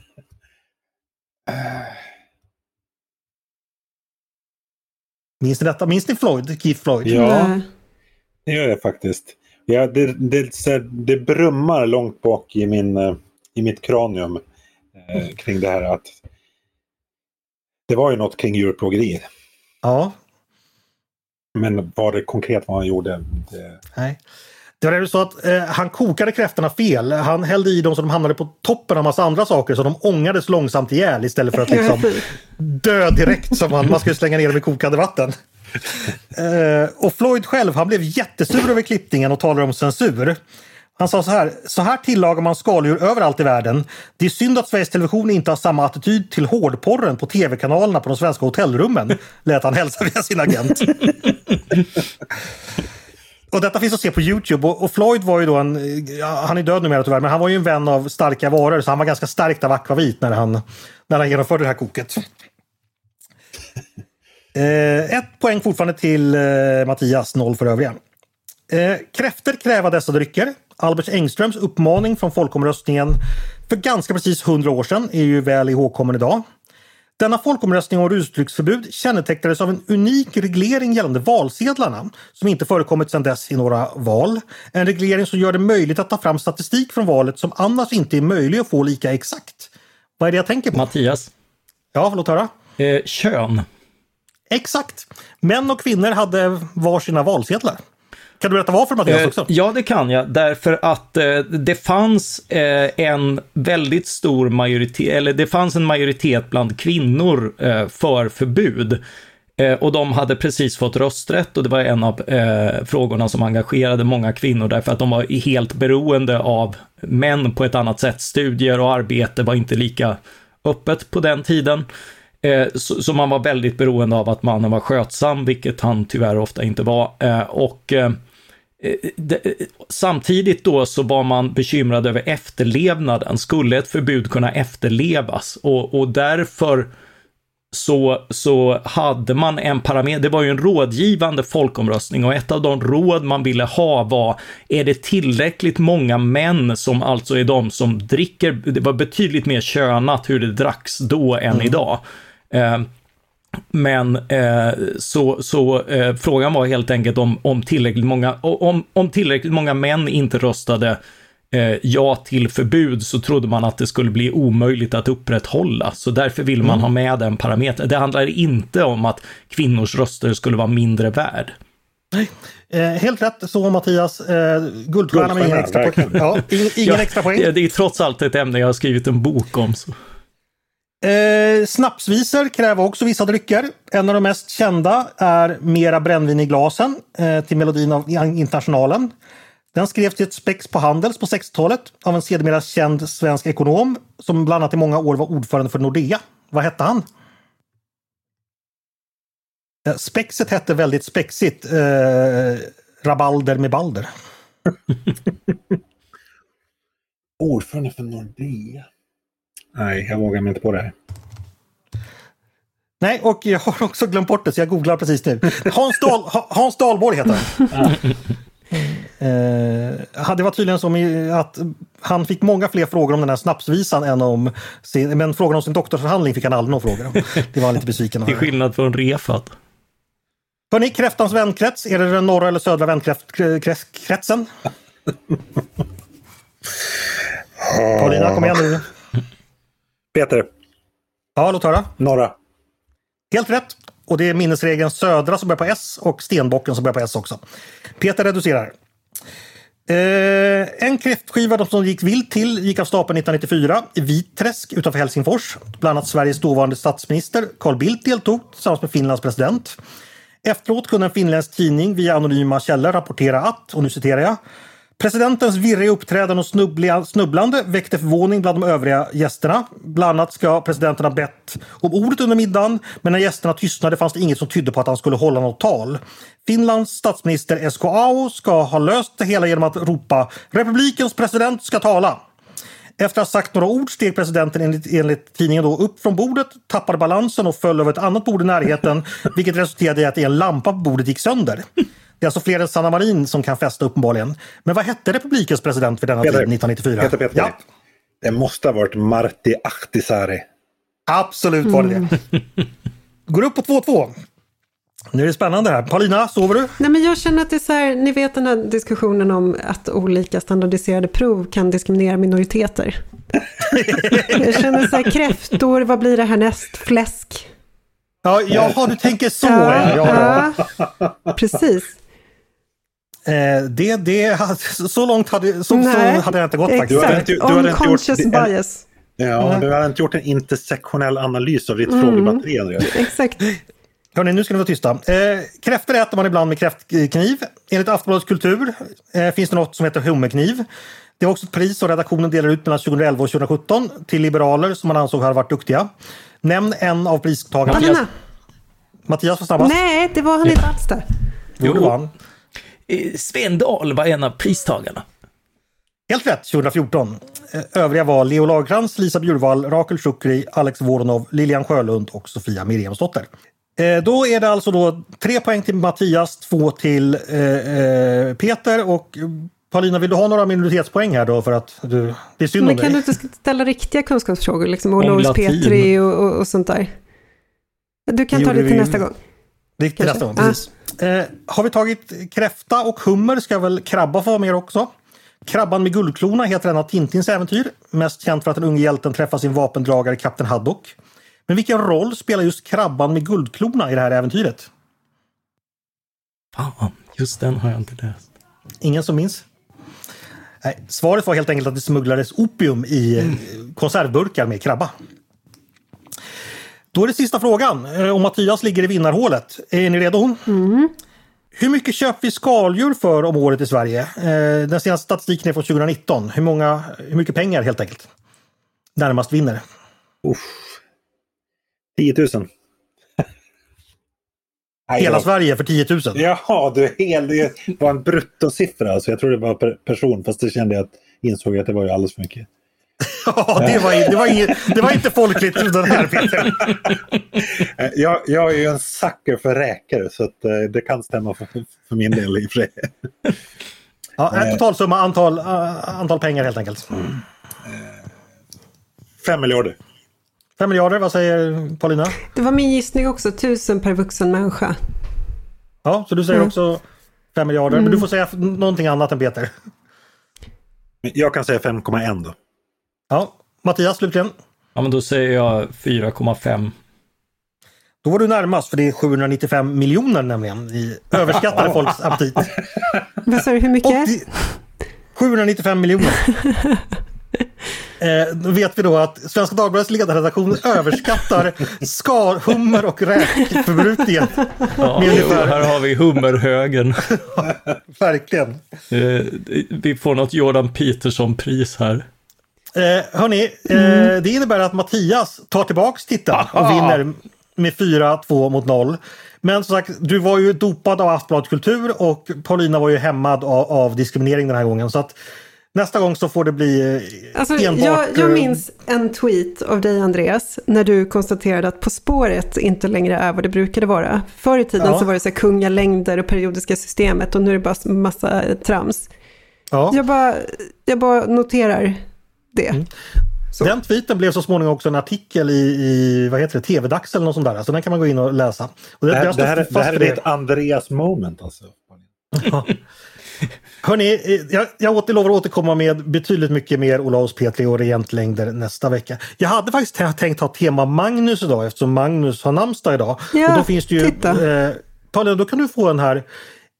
Minns ni detta? Minns ni Floyd? Keith Floyd? Ja, det gör jag faktiskt. Ja, det, det, det brummar långt bak i, min, eh, i mitt kranium eh, kring det här att Det var ju något kring djurplågeri. Ja. Men vad det konkret vad han gjorde, det... Nej. Det var så att eh, han kokade kräftorna fel. Han hällde i dem så de hamnade på toppen av massa andra saker så de ångades långsamt ihjäl istället för att liksom dö direkt som man, man skulle slänga ner dem i kokande vatten. Eh, och Floyd själv han blev jättesur över klippningen och talade om censur. Han sa så här, så här tillagar man skaldjur överallt i världen. Det är synd att Sveriges Television inte har samma attityd till hårdporren på tv-kanalerna på de svenska hotellrummen, lät han hälsa via sin agent. Och detta finns att se på Youtube och, Floyd var ju då en, han är död numera tyvärr, men han var ju en vän av starka varor så han var ganska starkt av akvavit när han, när han genomförde det här koket. Eh, ett poäng fortfarande till eh, Mattias, noll för övriga. Eh, kräfter kräva dessa drycker. Albert Engströms uppmaning från folkomröstningen för ganska precis 100 år sedan är ju väl ihågkommen idag. Denna folkomröstning om rusdrycksförbud kännetecknades av en unik reglering gällande valsedlarna som inte förekommit sedan dess i några val. En reglering som gör det möjligt att ta fram statistik från valet som annars inte är möjlig att få lika exakt. Vad är det jag tänker på? Mattias? Ja, låt höra. Eh, kön. Exakt! Män och kvinnor hade varsina valsedlar. Kan du berätta varför Mattias också? Ja, det kan jag. Därför att eh, det fanns eh, en väldigt stor majoritet, eller det fanns en majoritet bland kvinnor eh, för förbud. Eh, och de hade precis fått rösträtt och det var en av eh, frågorna som engagerade många kvinnor därför att de var helt beroende av män på ett annat sätt. Studier och arbete var inte lika öppet på den tiden. Eh, så, man var väldigt beroende av att mannen var skötsam, vilket han tyvärr ofta inte var. och Eh, samtidigt då så var man bekymrad över efterlevnaden. Skulle ett förbud kunna efterlevas? Och, och därför så, så hade man en parameter, det var ju en rådgivande folkomröstning och ett av de råd man ville ha var, är det tillräckligt många män som alltså är de som dricker, det var betydligt mer könat hur det dracks då än mm. idag. Men eh, så, så eh, frågan var helt enkelt om, om, tillräckligt många, om, om tillräckligt många män inte röstade eh, ja till förbud så trodde man att det skulle bli omöjligt att upprätthålla. Så därför vill man mm. ha med den parametern. Det handlar inte om att kvinnors röster skulle vara mindre värd. Nej. Eh, helt rätt så Mattias. Eh, guldstjärna med ingen extra poäng. Ja, ingen, ingen ja, extra poäng. Det är trots allt ett ämne jag har skrivit en bok om. Så. Eh, snapsvisor kräver också vissa drycker. En av de mest kända är Mera brännvin i glasen eh, till melodin av Internationalen. Den skrevs till ett spex på Handels på 60-talet av en sedermera känd svensk ekonom som bland annat i många år var ordförande för Nordea. Vad hette han? Eh, spexet hette väldigt spexigt eh, Rabalder med Balder. ordförande för Nordea. Nej, jag vågar mig inte på det här. Nej, och jag har också glömt bort det så jag googlar precis nu. Hans, Dahl, Hans Dahlborg heter han. Eh, det var tydligen så att han fick många fler frågor om den här snapsvisan än om sin, men frågan om sin doktorsförhandling fick han aldrig några frågor om. Det var han lite besviken Till skillnad från Refat. Hörni, kräftans vänkrets, är det den norra eller södra vänkretsen? Paulina, kom igen nu. Peter. Ja, låt höra. Norra. Helt rätt. Och det är minnesregeln södra som börjar på S och stenbocken som börjar på S också. Peter reducerar. Eh, en kräftskiva som gick vilt till gick av stapeln 1994 i Vitträsk utanför Helsingfors. Bland annat Sveriges dåvarande statsminister Carl Bildt deltog tillsammans med Finlands president. Efteråt kunde en finländsk tidning via anonyma källor rapportera att, och nu citerar jag, Presidentens virriga uppträdande och snubblande väckte förvåning bland de övriga gästerna. Bland annat ska presidenten ha bett om ordet under middagen, men när gästerna tystnade fanns det inget som tydde på att han skulle hålla något tal. Finlands statsminister Esko Aho ska ha löst det hela genom att ropa “Republikens president ska tala”. Efter att ha sagt några ord steg presidenten enligt, enligt tidningen då upp från bordet, tappade balansen och föll över ett annat bord i närheten, vilket resulterade i att en lampa på bordet gick sönder. Det är alltså fler än Sanna Marin som kan fästa uppenbarligen. Men vad hette republikens president vid denna Peter, tid 1994? Peter, Peter, ja. Det måste ha varit Martti Ahtisaari. Absolut var det mm. det. Går upp på 2-2. Nu är det spännande här. Paulina, sover du? Nej, men jag känner att det är så här, ni vet den här diskussionen om att olika standardiserade prov kan diskriminera minoriteter. jag känner så här, kräftor, vad blir det härnäst? Fläsk? Ja, jaha, du tänker så. Ja, ja, ja. Precis. Eh, det, det, så långt hade, så, så hade jag inte gått faktiskt. Exakt, du hade, du Unconscious gjort, bias. Ja, mm. du hade inte gjort en intersektionell analys av ditt mm. frågebatteri, Andreas. Exakt. Hörni, nu ska ni vara tysta. Eh, kräftor äter man ibland med kräftkniv. Enligt Aftonbladets kultur eh, finns det något som heter hummerkniv. Det var också ett pris som redaktionen delade ut mellan 2011 och 2017 till liberaler som man ansåg hade varit duktiga. Nämn en av pristagarna. Mattias. Mattias var snabbast. Nej, det var han inte alls där. Jo, det var han. Sven Dahl var en av pristagarna. Helt rätt 2014. Eh, övriga var Leo Lagercrantz, Lisa Bjurvall, Rakel Shukri, Alex Voronov, Lilian Sjölund och Sofia Miriamsdotter. Eh, då är det alltså då tre poäng till Mattias, två till eh, Peter och Paulina, vill du ha några minoritetspoäng här då för att du, det är synd Men kan du inte ställa riktiga kunskapsfrågor, liksom Olaus Petri och, och, och, sånt där? Du kan ta det till vi, nästa gång. Det till nästa gång, precis. Ah. Eh, har vi tagit kräfta och hummer ska väl krabba få vara med också? Krabban med guldklona heter en av Tintins äventyr, mest känt för att den unge hjälten träffar sin vapendragare Kapten Haddock. Men vilken roll spelar just krabban med guldklona i det här äventyret? Fan, just den har jag inte läst. Ingen som minns? Nej, svaret var helt enkelt att det smugglades opium i mm. konservburkar med krabba. Då är det sista frågan eh, och Mattias ligger i vinnarhålet. Är ni redo? Mm. Hur mycket köper vi skaldjur för om året i Sverige? Eh, den senaste statistiken är från 2019. Hur, många, hur mycket pengar helt enkelt? Närmast vinner. Uff. 10 000. Hela Sverige för 10 000? Jaha, du, hel, det var en bruttosiffra. Alltså. Jag tror det var per person, fast det kände jag att insåg att det var ju alldeles för mycket. Ja, det var, det var, inget, det var inte folkligt den här Peter. jag, jag är ju en sucker för räkor så att, eh, det kan stämma för, för min del i och för sig. Ja, en totalsumma, antal, antal pengar helt enkelt. Mm. Fem miljarder. Fem miljarder, vad säger Paulina? Det var min gissning också, tusen per vuxen människa. Ja, så du säger mm. också fem miljarder, mm. men du mm. får säga någonting annat än Peter. Jag kan säga 5,1 då. Ja, Mattias slutligen? Ja, men då säger jag 4,5. Då var du närmast för det är 795 miljoner nämligen. Vi överskattade folks aptit. Vad sa du, hur mycket? 80, 795 miljoner. Eh, då vet vi då att Svenska Dagbladets ledarredaktion överskattar skalhummer och räkförbrukningen. Ja, ungefär... här har vi hummerhögen. Verkligen. Eh, vi får något Jordan Peterson-pris här. Eh, hörni, eh, mm. det innebär att Mattias tar tillbaks titeln och vinner med 4-2 mot 0. Men som sagt, du var ju dopad av Aftonbladet Kultur och Paulina var ju hämmad av, av, diskriminering den här gången. Så att nästa gång så får det bli eh, alltså, enbart... Jag, jag eh, minns en tweet av dig Andreas, när du konstaterade att På spåret inte längre är vad det brukade vara. Förr i tiden ja. så var det så kungalängder och periodiska systemet och nu är det bara massa trams. Ja. Jag, bara, jag bara noterar det. Mm. Den tweeten blev så småningom också en artikel i, i vad heter det, TV-dags eller något sånt där. Så den kan man gå in och läsa. Och det, det, här, det, här, det här är ett Andreas moment alltså. Hörni, jag, jag lovar att återkomma med betydligt mycket mer Olaus Petri och regentlängder nästa vecka. Jag hade faktiskt tänkt ha tema Magnus idag eftersom Magnus har namnsdag idag. Ja, och då finns det ju, titta. Eh, Paulina, då kan du få den här.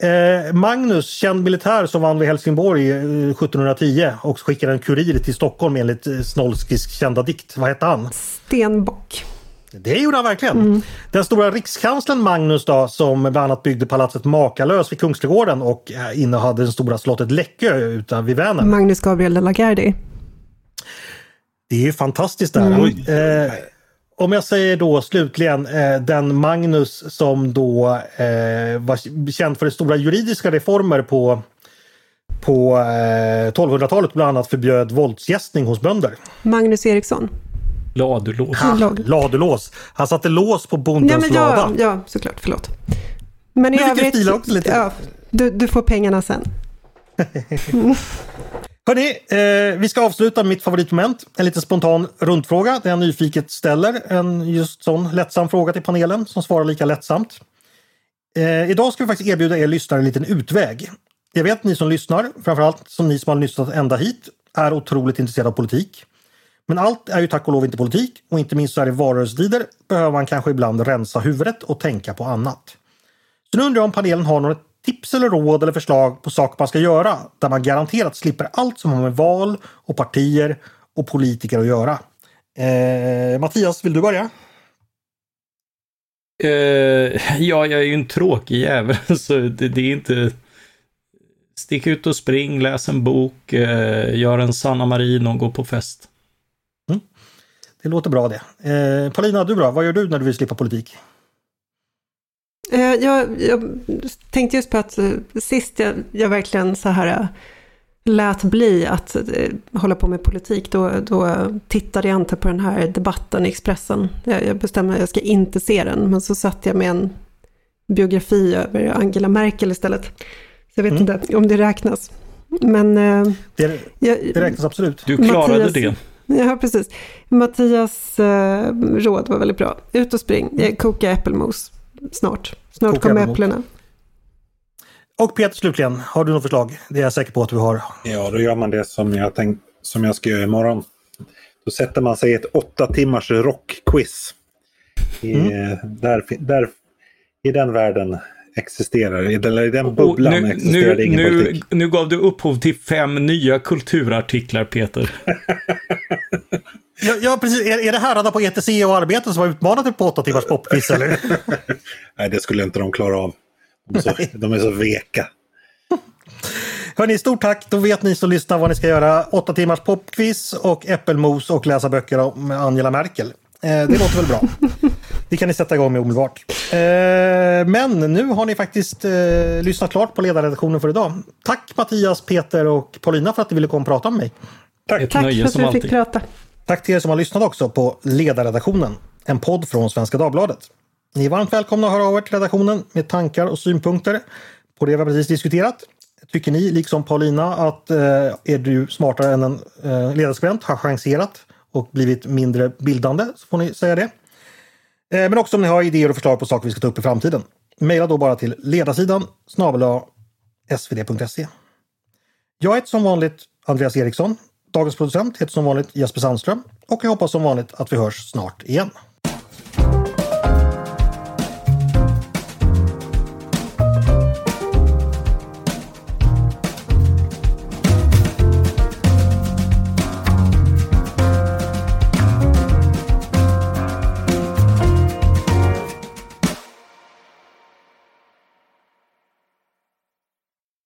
Eh, Magnus, känd militär som vann vid Helsingborg eh, 1710 och skickade en kurir till Stockholm enligt eh, Snolskis kända dikt. Vad hette han? Stenbock. Det gjorde han verkligen. Mm. Den stora rikskanslern Magnus då, som bland annat byggde palatset Makalös vid Kungsträdgården och eh, innehade det stora slottet Läckö utan vid Vänern. Magnus Gabriel de la Gardie. Det är ju fantastiskt där. Mm. Eh, om jag säger då slutligen eh, den Magnus som då eh, var känd för det stora juridiska reformer på på 1200-talet bland annat förbjöd våldsgästning hos bönder. Magnus Eriksson. Ladulås. Ha, ladulås. Han satte lås på bondens ja, ja, lada. Ja, såklart. Förlåt. Men i övrigt... också lite. Ja, du, du får pengarna sen. Mm. Hörni, eh, vi ska avsluta mitt favoritmoment. En liten spontan rundfråga där jag nyfiket ställer en just sån lättsam fråga till panelen som svarar lika lättsamt. Eh, idag ska vi faktiskt erbjuda er lyssnare en liten utväg. Jag vet att ni som lyssnar, framförallt som ni som har lyssnat ända hit, är otroligt intresserade av politik. Men allt är ju tack och lov inte politik och inte minst så här i valrörelsetider behöver man kanske ibland rensa huvudet och tänka på annat. Så nu undrar jag om panelen har några tips eller råd eller förslag på saker man ska göra där man garanterat slipper allt som har med val och partier och politiker att göra. Eh, Mattias, vill du börja? Uh, ja, jag är ju en tråkig jävel, så det, det är inte... Stick ut och spring, läs en bok, uh, gör en Sanna Marin och gå på fest. Mm. Det låter bra det. Eh, Paulina, du bra? Vad gör du när du vill slippa politik? Eh, jag, jag, tänkte just på att eh, sist jag, jag verkligen så här eh, lät bli att hålla på med politik, då, då tittade jag inte på den här debatten i Expressen. Jag, jag bestämde att jag ska inte se den, men så satt jag med en biografi över Angela Merkel istället. Så jag vet mm. inte om det räknas. Men... Det, det räknas absolut. Du klarade Mattias, det. Ja, precis. Mattias eh, råd var väldigt bra. Ut och spring, koka äppelmos snart. Snart Koka kommer äpplena. Och Peter slutligen, har du något förslag? Det är jag säker på att du har. Ja, då gör man det som jag, tänkt, som jag ska göra imorgon. Då sätter man sig i ett åtta timmars rockquiz. I, mm. där, där, I den världen existerar, eller i den bubblan nu, existerar nu, ingen nu, politik. Nu gav du upphov till fem nya kulturartiklar, Peter. Ja, ja, precis. Är, är det herrarna på ETC och Arbeten som har utmanat er på åtta timmars popquiz eller? Nej, det skulle inte de klara av. De är så, de är så veka. Hörni, stort tack! Då vet ni som lyssnar vad ni ska göra. Åtta timmars popquiz och äppelmos och läsa böcker om Angela Merkel. Eh, det låter väl bra? Det kan ni sätta igång med omedelbart. Eh, men nu har ni faktiskt eh, lyssnat klart på ledarredaktionen för idag. Tack Mattias, Peter och Paulina för att ni ville komma och prata med mig. Tack, Tack för att vi fick prata. Tack till er som har lyssnat också på Ledarredaktionen, en podd från Svenska Dagbladet. Ni är varmt välkomna att höra av er till redaktionen med tankar och synpunkter på det vi precis diskuterat. Tycker ni, liksom Paulina, att eh, är du smartare än en eh, ledarskribent har chanserat och blivit mindre bildande så får ni säga det. Eh, men också om ni har idéer och förslag på saker vi ska ta upp i framtiden. Mejla då bara till ledarsidan snabel svd.se. Jag heter som vanligt Andreas Eriksson Dagens producent heter som vanligt Jesper Sandström och jag hoppas som vanligt att vi hörs snart igen.